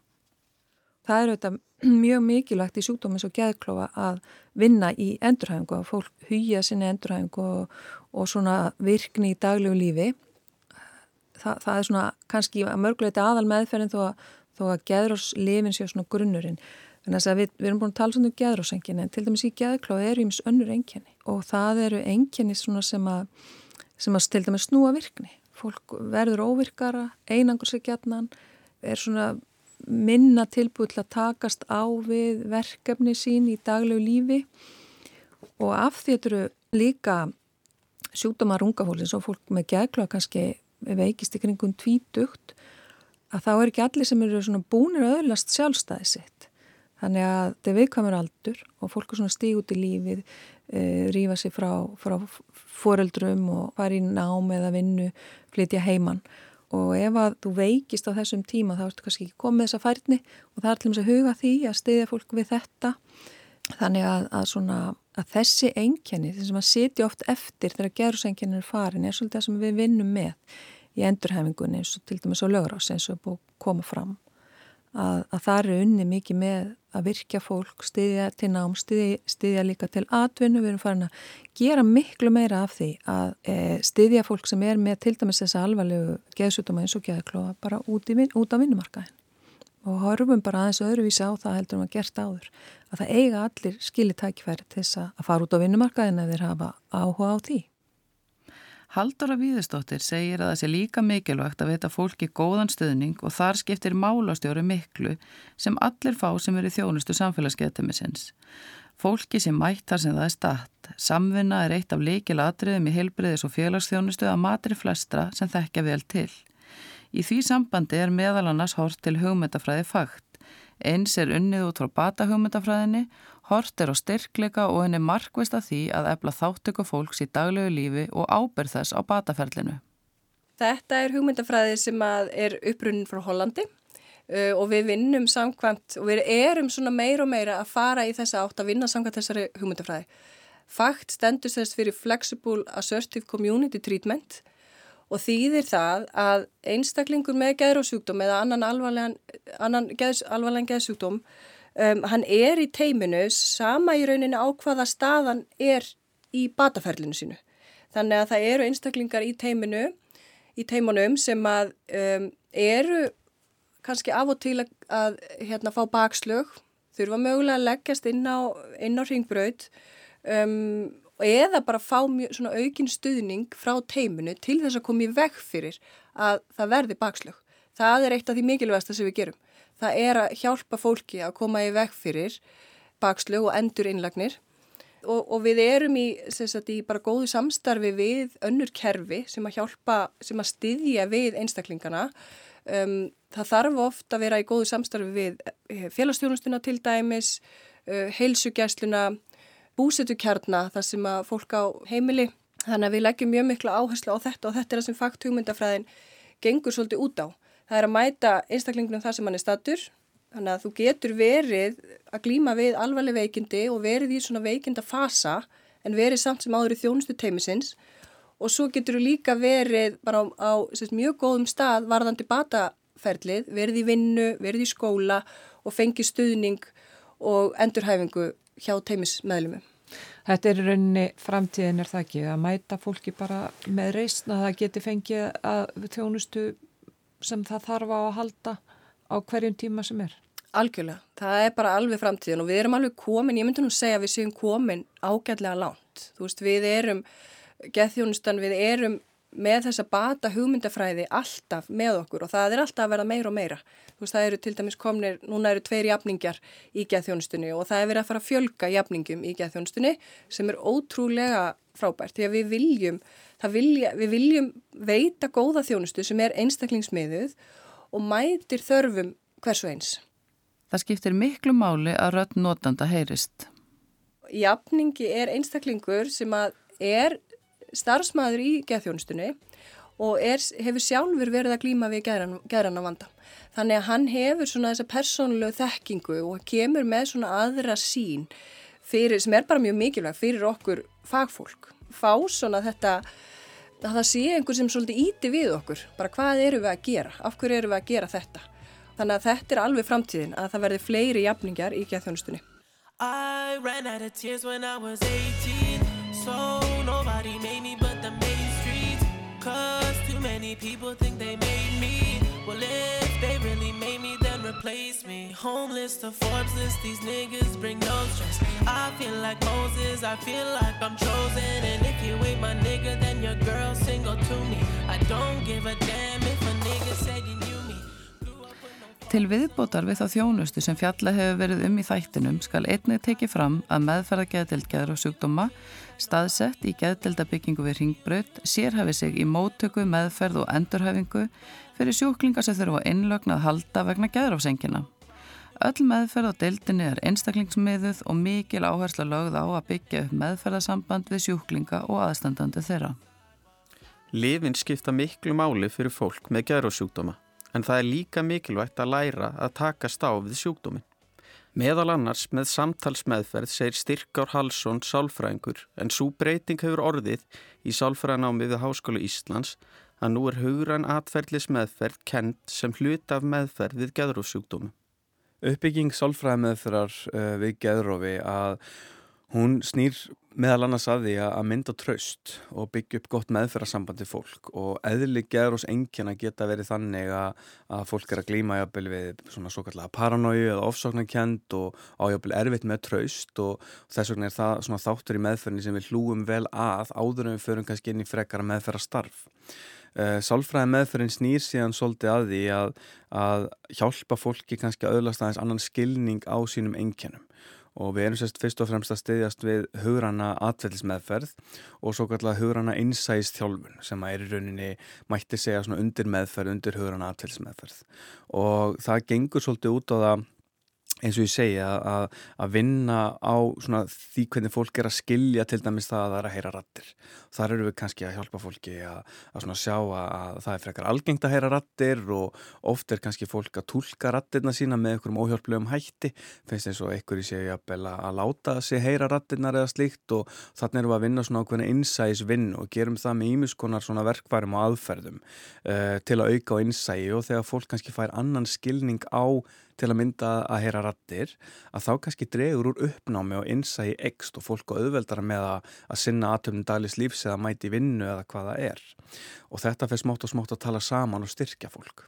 Það er auðvitað mjög mikilvægt í sjúkdómins og geðklofa að vinna í endurhæfingu að fólk hýja sinni endurhæfingu og, og svona virkni í daglegu lífi. Þa, það er svona kannski að mörguleiti aðal meðferðin þó að, að geðróslifin sé svona grunnurinn. Þannig að við, við erum búin að tala svona um geðrósenginni en til dæmis í geðklofa er íms önnur enginni og það eru enginni svona sem að, sem að til dæmis snúa virkni. Fólk verður óvirkara, einangur sig gætnan er svona minna tilbúið til að takast á við verkefni sín í daglegu lífi. Og af því þetta eru líka sjúkdómar ungafólins og fólk með gækla kannski veikist í kringum tvítugt að þá er ekki allir sem eru búinir öðlast sjálfstæði sitt. Þannig að þetta er viðkvæmur aldur og fólk er svona stíg út í lífið e, rýfa sér frá, frá foreldrum og fara í nám eða vinnu, flytja heimann og ef að þú veikist á þessum tíma þá ertu kannski ekki komið þessa færni og það er til og með að huga því að stiðja fólk við þetta. Þannig að, að, svona, að þessi engjani, þess að maður sitja oft eftir þegar gerðsengjanir er farin er svolítið það sem við vinnum með í endurhefingunni eins og til dæmis á lögrás eins og búið að koma fram. Að, að það eru unni mikið með að virkja fólk, stiðja til nám, stiðja, stiðja líka til atvinnu, við erum farin að gera miklu meira af því að e, stiðja fólk sem er með til dæmis þessa alvarlegu geðsutuma eins og geðklóa bara út, í, út á vinnumarkaðin og horfum bara aðeins öðruvísi á það heldur um að gert áður að það eiga allir skilitækifæri til þess að fara út á vinnumarkaðin ef þeir hafa áhuga á því.
Haldóra Víðustóttir segir að það sé líka mikilvægt að veita fólki góðan stöðning og þar skiptir málastjóru miklu sem allir fá sem eru þjónustu samfélagsgetumisins. Fólki sem mættar sem það er statt. Samvinna er eitt af leikilatriðum í heilbreyðis og félagsþjónustu að matri flestra sem þekkja vel til. Í því sambandi er meðal annars hort til hugmyndafræði fakt. Eins er unnið út frá batahugmyndafræðinni Hort er á styrkleika og henni markvist að því að efla þáttöku fólks í daglegu lífi og ábyrð þess á bataferlinu.
Þetta er hugmyndafræði sem er upprunnin frá Hollandi uh, og við vinnum samkvæmt og við erum svona meira og meira að fara í þessa átt að vinna samkvæmt þessari hugmyndafræði. Fakt stendur þess fyrir Flexible Assertive Community Treatment og þýðir það að einstaklingur með geðrósjúkdóm eða annan alvarlegan geðsjúkdóm um, hann er í teiminu sama í rauninu á hvaða staðan er í bataferlinu sínu. Þannig að það eru einstaklingar í teiminu, í teimunum sem að um, eru kannski af og til að, að hérna, fá bakslög, þurfa mögulega að leggjast inn á, á ringbraut um, eða bara fá mjög, svona aukin stuðning frá teiminu til þess að koma í veg fyrir að það verði bakslög. Það er eitt af því mikilvægasta sem við gerum. Það er að hjálpa fólki að koma í veg fyrir bakslög og endur innlagnir og, og við erum í, sagt, í bara góðu samstarfi við önnur kerfi sem að hjálpa, sem að styðja við einstaklingana. Um, það þarf ofta að vera í góðu samstarfi við eh, félagstjónustuna til dæmis, uh, heilsugjæsluna, búsetukjarna þar sem að fólk á heimili. Þannig að við leggjum mjög miklu áherslu á þetta og þetta er það sem fakt hugmyndafræðin gengur svolítið út á. Það er að mæta einstaklingunum þar sem hann er statur. Þannig að þú getur verið að glýma við alvarleg veikindi og verið í svona veikinda fasa en verið samt sem áður í þjónustu teimisins og svo getur þú líka verið bara á, á sérst, mjög góðum stað varðandi bataferlið, verið í vinnu, verið í skóla og fengi stuðning og endurhæfingu hjá teimismeðlumum.
Þetta er rauninni framtíðin er það ekki að mæta fólki bara með reysn að það geti fengið að þjónustu sem það þarf á að halda á hverjum tíma sem er.
Algjörlega, það er bara alveg framtíðin og við erum alveg komin, ég myndi nú segja að við séum komin ágætlega langt. Þú veist, við erum, geðþjónustan, við erum með þessa bata hugmyndafræði alltaf með okkur og það er alltaf að vera meira og meira. Þú veist, það eru til dæmis komnir, núna eru tveir jafningjar í geðþjónustunni og það er verið að fara að fjölga jafningum í geðþjónustunni sem er ótrúlega frábært því að við viljum, vilja, við viljum veita góða þjónustu sem er einstaklingsmiðuð og mætir þörfum hversu eins.
Það skiptir miklu máli að rödd notanda heyrist.
Jafningi er einstaklingur sem er starfsmæður í geðþjónustunni og er, hefur sjálfur verið að glýma við geðrann á vanda. Þannig að hann hefur svona þessa persónulegu þekkingu og kemur með svona aðra sín fyrir, sem er bara mjög mikilvægt fyrir okkur fagfólk. Fá svona þetta að það sé einhver sem svolítið íti við okkur. Bara hvað eru við að gera? Af hverju eru við að gera þetta? Þannig að þetta er alveg framtíðin að það verði fleiri jafningar í geðþjónustunni. I ran out of tears when I was 18 So many people think they made me. Well if they really made me then replace me. Homeless to Forbes list, these niggas bring no stress. I feel like Moses, I feel like I'm chosen. And if you ain't my nigga then your girl single to me. I don't give a damn if a nigga said you knew me.
Til viðbótar við þá þjónustu sem fjalla hefur verið um í þættinum skal einnig tekið fram að meðferða geðdildgeðar og sjúkdóma staðsett í geðdildabyggingu við ringbraut sérhafi sig í móttöku, meðferð og endurhafingu fyrir sjúklingar sem þurfa innlögnað halda vegna geðrafsengina. Öll meðferð á dildinni er einstaklingsmiðuð og mikil áhersla lögð á að byggja upp meðferðasamband við sjúklinga og aðstandandi þeirra.
Livin skipta miklu máli fyrir fólk með geðrafsjúkdóma en það er líka mikilvægt að læra að taka stáf við sjúkdómin. Meðal annars með samtalsmeðferð segir Styrkár Halsson sálfræðingur en svo breyting hefur orðið í sálfræðanámið við Háskólu Íslands að nú er hugran atferðlis meðferð kent sem hlut af meðferð við geðrófsjúkdómi.
Uppbygging sálfræðameðferðar uh, við geðrófi að Hún snýr meðal annars að því að mynda tröst og byggja upp gott meðferðarsambandi fólk og eðli gerur ós engin að geta verið þannig að, fólk er að glýma jafnvel við svona svo kallega paranói eða ofsóknarkend og ájafvel erfitt með tröst og þess vegna er það svona þáttur í meðferðinni sem við hlúum vel að áður en við förum kannski inn í frekara meðferðarstarf. Uh, Sálfræði meðferðin snýr síðan svolítið að því að, að hjálpa fólki kannski að öðlast aðeins annan skilning á sínum enginum og við erum sérst fyrst og fremst að styðjast við hugrana atvellismeðferð og svo kallar hugrana innsæðist þjálfun sem að er í rauninni mætti segja svona undir meðferð, undir hugrana atvellismeðferð og það gengur svolítið út á það eins og ég segja að, að vinna á því hvernig fólk er að skilja til dæmis það að það er að heyra rattir þar eru við kannski að hjálpa fólki að, að sjá að það er frekar algengt að heyra rattir og oft er kannski fólk að tólka rattirna sína með einhverjum óhjálplegum hætti. Finnst eins og einhverju séu að láta sig heyra rattirnar eða slíkt og þannig erum við að vinna svona ákveðna innsæðisvinn og gerum það með ímiskonar svona verkværum og aðferðum uh, til að auka á innsæði og þegar fólk kannski fær annan skilning á til að mynda að heyra rattir að þá kannski dregur úr uppnámi og innsægi ekst og fólk og auðveldara með að, að sinna aðtöfnum daglis lífs eða mæti vinnu eða hvaða er. Og þetta fyrir smátt og smátt að tala saman og styrkja fólk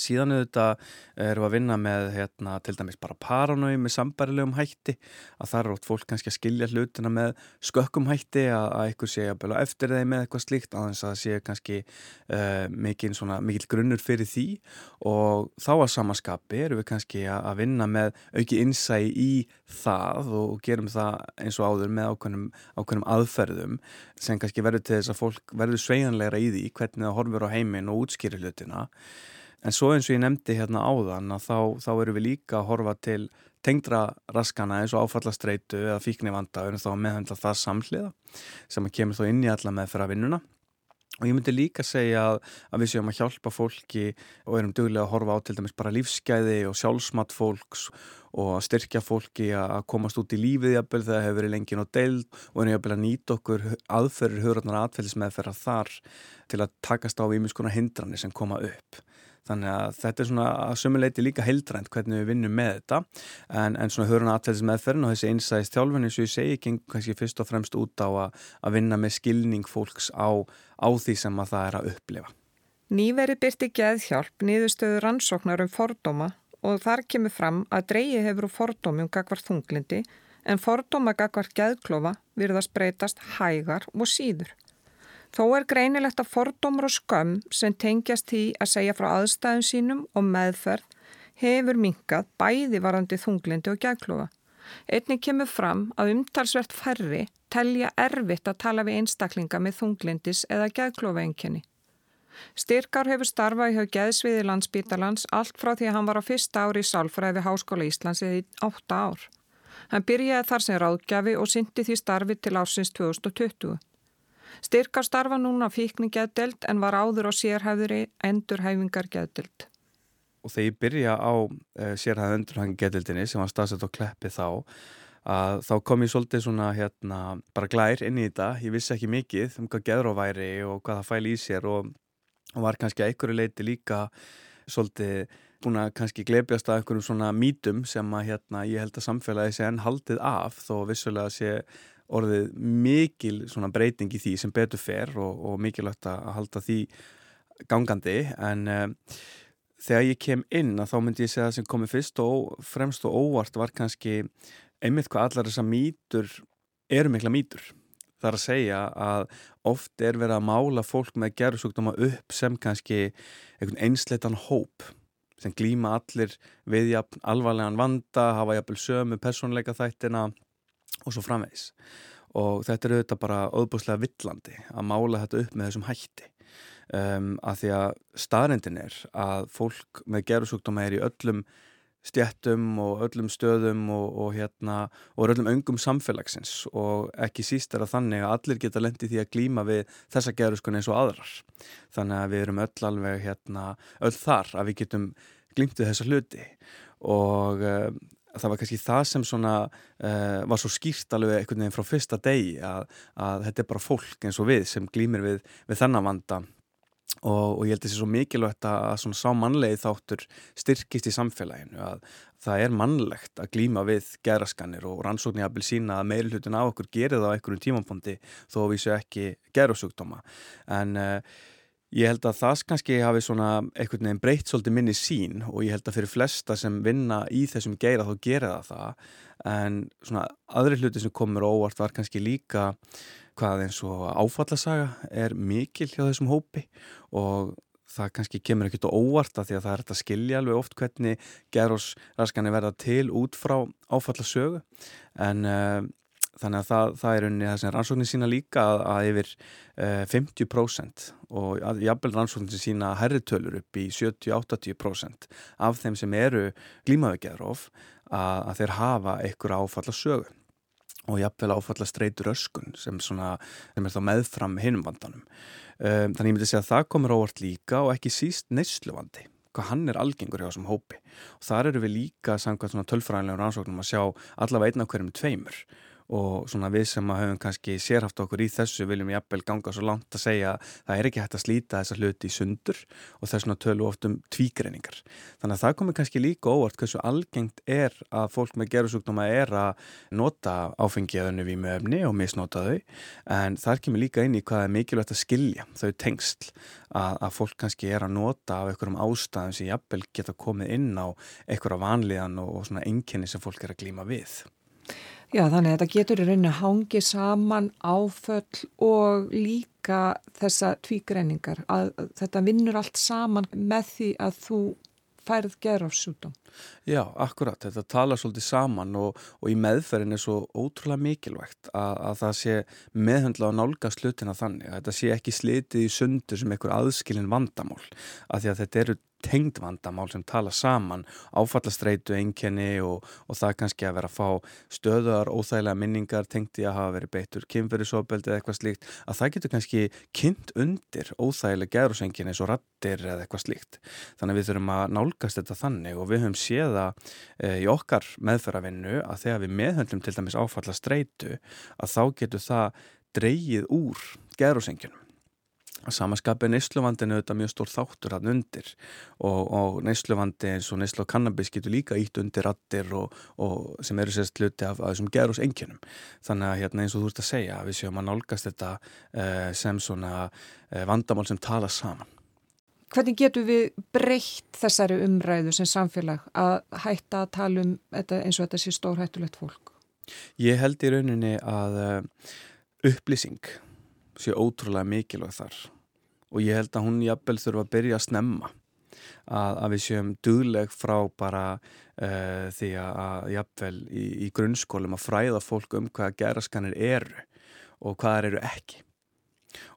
Síðan auðvitað erum við að vinna með hérna, til dæmis bara paranói með sambarilegum hætti að það er ótt fólk kannski að skilja hlutina með skökkum hætti að, að einhver sé að bela eftir þeim með eitthvað slíkt að þess að það sé kannski uh, mikil, svona, mikil grunnur fyrir því. Og þá að samaskapi erum við kannski að, að vinna með auki innsæi í það og gerum það eins og áður með ákveðnum, ákveðnum aðferðum sem kannski verður til þess að fólk verður sveiganleira í því hvernig það horfur á heiminn og útskýrir hlutina En svo eins og ég nefndi hérna áðan að þá, þá erum við líka að horfa til tengdra raskana eins og áfallastreitu eða fíknivanda og þá meðhandla það samhliða sem kemur þá inn í alla með að vinnuna. Og ég myndi líka segja að, að við séum að hjálpa fólki og erum duglega að horfa á til dæmis bara lífsgæði og sjálfsmatt fólks og að styrkja fólki að komast út í lífið jafnvel þegar það hefur verið lengin og deild og erum jafnvel að nýta okkur aðferður hugurnar aðfælismeðferðar þar til að takast á ímiðskona hindranir sem koma upp. Þannig að þetta er svona að sömuleiti líka heildrænt hvernig við vinnum með þetta en, en svona höfurinn aðtæðis meðferðin og þessi einsæðist þjálfinn eins og ég segi ekki kannski fyrst og fremst út á að, að vinna með skilning fólks á, á því sem að það er að upplifa.
Nýveri byrti geðhjálp niðurstöðu rannsóknar um fordóma og þar kemur fram að dreyji hefur úr fordómum gagvar þunglindi en fordóma gagvar geðklofa virðast breytast hægar og síður. Þó er greinilegt að fordómur og skömm sem tengjast því að segja frá aðstæðum sínum og meðferð hefur minkað bæði varandi þunglindi og gækluga. Einnig kemur fram að umtalsvert færri telja erfitt að tala við einstaklinga með þunglindis eða gækluga enginni. Styrkar hefur starfað hjá Geðsviði landsbítalans allt frá því að hann var á fyrsta ári í Sálfræði Háskóla Íslands eða í átta ár. Hann byrjaði þar sem ráðgjafi og syndi því starfi til ársins 2020. Styrkar starfa núna fíkni geðdelt en var áður á sérhæðuri endurhæfingar geðdelt.
Og þegar ég byrja á uh, eh, sérhæð endurhæfingar geðdeltinni sem var staðsett og kleppi þá að þá kom ég svolítið svona hérna bara glær inn í þetta. Ég vissi ekki mikið um hvað geðróværi og hvað það fæli í sér og, og var kannski að einhverju leiti líka svolítið búin að kannski glebjast að einhverjum svona mítum sem að hérna ég held að samfélagi sé enn haldið af þó vissulega sé orðið mikil breyting í því sem betur fer og, og mikilvægt að halda því gangandi en uh, þegar ég kem inn að þá myndi ég segja að sem komið fyrst og fremst og óvart var kannski einmitt hvað allar þessar mýtur eru mikla mýtur. Það er að segja að oft er verið að mála fólk með gerðsúkdóma upp sem kannski einhvern einsleitan hóp sem glýma allir við alvarlegan vanda, hafa jafnvel sömu personleika þættina og svo framvegs og þetta er auðvitað bara óbúslega villandi að mála þetta upp með þessum hætti. Um, að því að staðrindin er að fólk með gerðsúkdóma er í öllum stjættum og öllum stöðum og, og hérna og öllum öngum samfélagsins. Og ekki síst er að þannig að allir geta lendið því að glýma við þessa gerðuskun eins og aðrar. Þannig að við erum öll alveg hérna öll þar að við getum glýmt við þessa hluti. Og um, það var kannski það sem svona uh, var svo skýrt alveg einhvern veginn frá fyrsta degi að, að þetta er bara fólk eins og við sem glýmir við, við þennan vanda. Og, og ég held að er svo mikilvægt að svona sá mannlegi þáttur styrkist í samfélaginu að það er mannlegt að glýma við geraskanir og rannsóknir að sína að meilhutin á okkur gerir það á einhverjum tímapondi þó við séu ekki gerasúkdóma en uh, Ég held að það kannski hafi svona einhvern veginn breytt svolítið minni sín og ég held að fyrir flesta sem vinna í þessum geira þá gera það það. En svona aðri hluti sem komur óvart var kannski líka hvað eins og áfallasaga er mikil hjá þessum hópi og það kannski kemur ekkert óvart að því að það er þetta skilja alveg oft hvernig gerðsraskanir verða til út frá áfallasögu en uh, þannig að það, það er unni það sem rannsóknir sína líka að, að yfir uh, 50% og jafnvel rannsóknir sína herritölur upp í 70-80% af þeim sem eru glímaveikjaðróf að, að þeir hafa einhver áfalla sögu og jafnvel áfalla streytur öskun sem, svona, sem er þá meðfram hinum vandanum. Um, þannig ég myndi segja að það komur ávart líka og ekki síst neysluvandi hvað hann er algengur hjá þessum hópi og þar eru við líka samkvæmt tölfræðilegur rannsóknum að sjá allavega einn af hverjum tveimur og svona við sem að höfum kannski sérhaft okkur í þessu viljum jafnvel ganga svo langt að segja að það er ekki hægt að slíta þessa hluti í sundur og þess vegna tölu oft um tvígreiningar. Þannig að það komir kannski líka óvart hversu algengt er að fólk með gerusúkdóma er að nota áfengiðinu við með öfni og misnota þau en þar kemur líka inn í hvað er mikilvægt að skilja þau tengsl að, að fólk kannski er að nota af einhverjum ástæðum sem jafnvel geta komið inn á einhverja vanlíðan og, og svona enginni sem fólk er að glíma við.
Já, þannig að þetta getur í rauninu hangi saman áföll og líka þessa tvígreiningar að þetta vinnur allt saman með því að þú færð gerðarsjútum.
Já, akkurat, þetta tala svolítið saman og, og í meðferðin er svo ótrúlega mikilvægt að, að það sé meðhundla á nálgast slutina þannig að þetta sé ekki slitið í sundur sem einhver aðskilin vandamál að að þetta eru tengd vandamál sem tala saman áfallastreitu einkenni og, og það kannski að vera að fá stöðar óþægilega minningar tengdi að hafa verið beittur kynferðisofbeldi eða eitthvað slíkt að það getur kannski kynnt undir óþægilega gerðursenginni og rattir eða eitthvað slíkt. Þannig við þurfum að nálgast þetta þannig og við höfum séða e, í okkar meðfæravinnu að þegar við meðhöndlum til dæmis áfallastreitu að þá getur það dreyið úr gerðursenginum að samaskapið neysluvandinu auðvitað mjög stór þáttur hann undir. Og, og neysluvandi eins og neyslu og kannabis getur líka ítt undir rattir og, og sem eru sérst hluti af, af þessum gerus enginum þannig að hérna, eins og þú ert að segja við séum að nálgast þetta uh, sem svona uh, vandamál sem tala saman.
Hvernig getur við breytt þessari umræðu sem samfélag að hætta að tala um þetta eins og þetta sé stórhættulegt fólk?
Ég held í rauninni að uh, upplýsing sé ótrúlega mikilvæg þar og ég held að hún jafnvel þurfa að byrja að snemma. Að, að við séum dugleg frá bara uh, því að jafnvel í, í grunnskólum að fræða fólk um hvaða geraskanir eru og hvaðar eru ekki.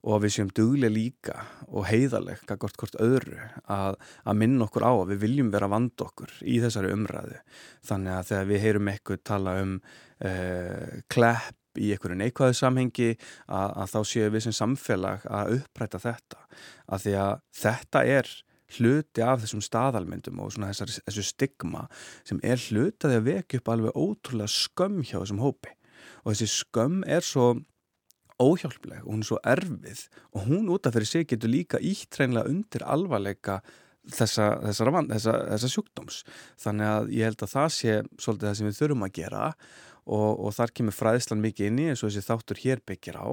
Og við séum duglega líka og heiðaleg, hvort hvort öðru að, að minna okkur á að við viljum vera vand okkur í þessari umræðu. Þannig að þegar við heyrum eitthvað tala um uh, klepp í einhverju neikvæðu samhengi að, að þá séu við sem samfélag að uppræta þetta. Að því að þetta er hluti af þessum staðalmyndum og svona þessar, þessu stigma sem er hlutaði að vekja upp alveg ótrúlega skömm hjá þessum hópi. Og þessi skömm er svo óhjálpleg og hún er svo erfið og hún út af fyrir sig getur líka íttreinlega undir alvarleika þessa, þessa, þessa, þessa sjúkdóms. Þannig að ég held að það sé svolítið það sem við þurfum að gera og, og þar kemur fræðislan mikið inn í eins og þessi þáttur hér byggir á.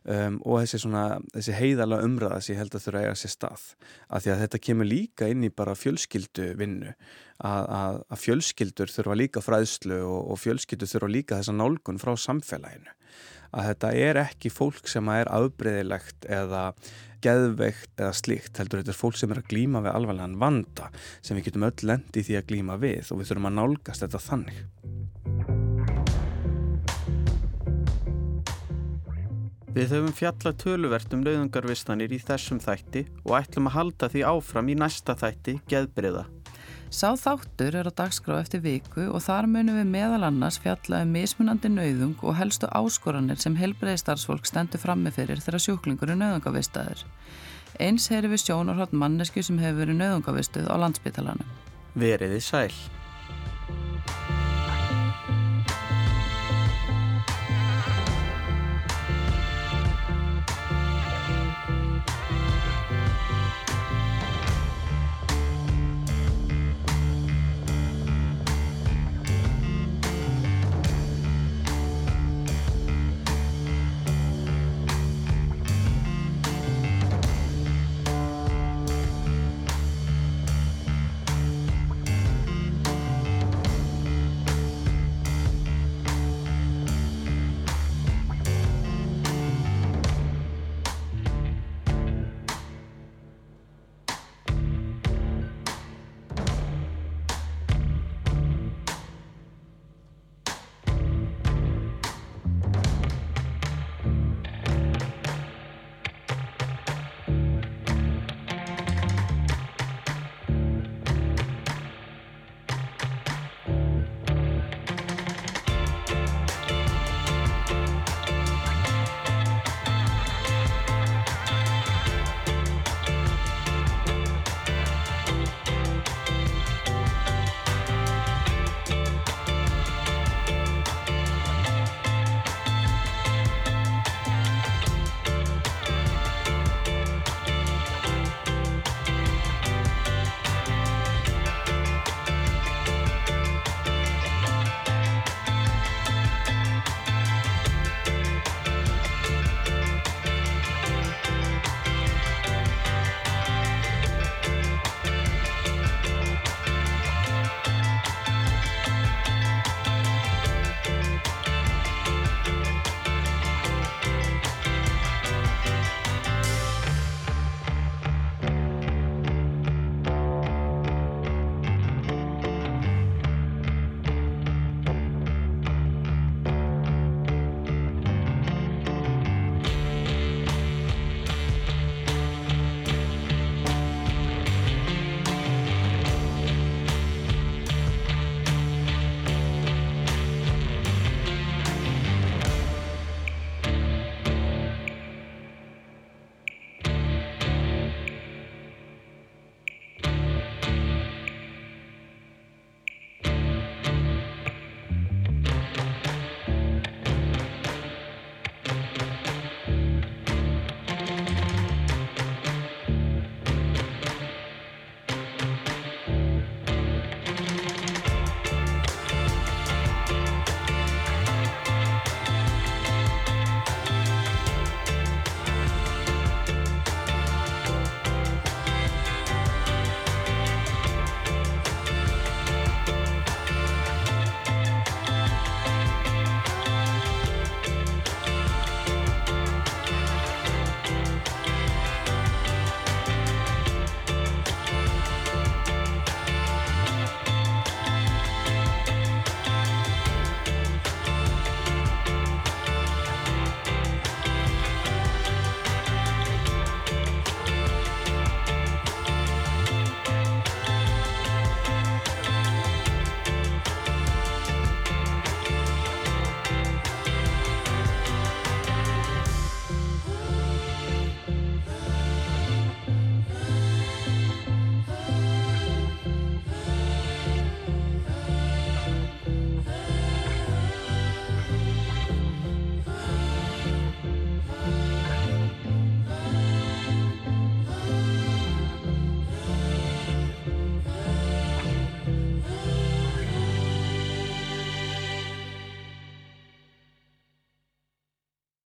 Um, og þessi, svona, þessi heiðala umræða sem ég held að þurfa að eiga sér stað. Af því að þetta kemur líka inn í bara fjölskyldu vinnu að, að, að fjölskyldur þurfa líka fræðslu og, og fjölskyldur þurfa líka þessa nálgun frá samfélaginu. Að þetta er ekki fólk sem er afbreyðilegt eða geðveikt eða slíkt heldur þetta er fólk sem er að glýma við alvarlegan vanda sem við getum öll lendi því að glýma við og við þurfum að nálgast þetta þannig
Við höfum fjalla töluvert um lauðungarvistanir í þessum þætti og ætlum að halda því áfram í næsta þætti geðbriða.
Sá þáttur er á dagskrá eftir viku og þar munum við meðal annars fjalla um mismunandi nauðung og helstu áskoranir sem helbreyði starfsfólk stendur frammi fyrir þegar sjúklingur er nauðungavistaður. Eins heyri við sjónarhótt mannesku sem hefur verið nauðungavistuð á landsbytalanum.
Veriði sæl.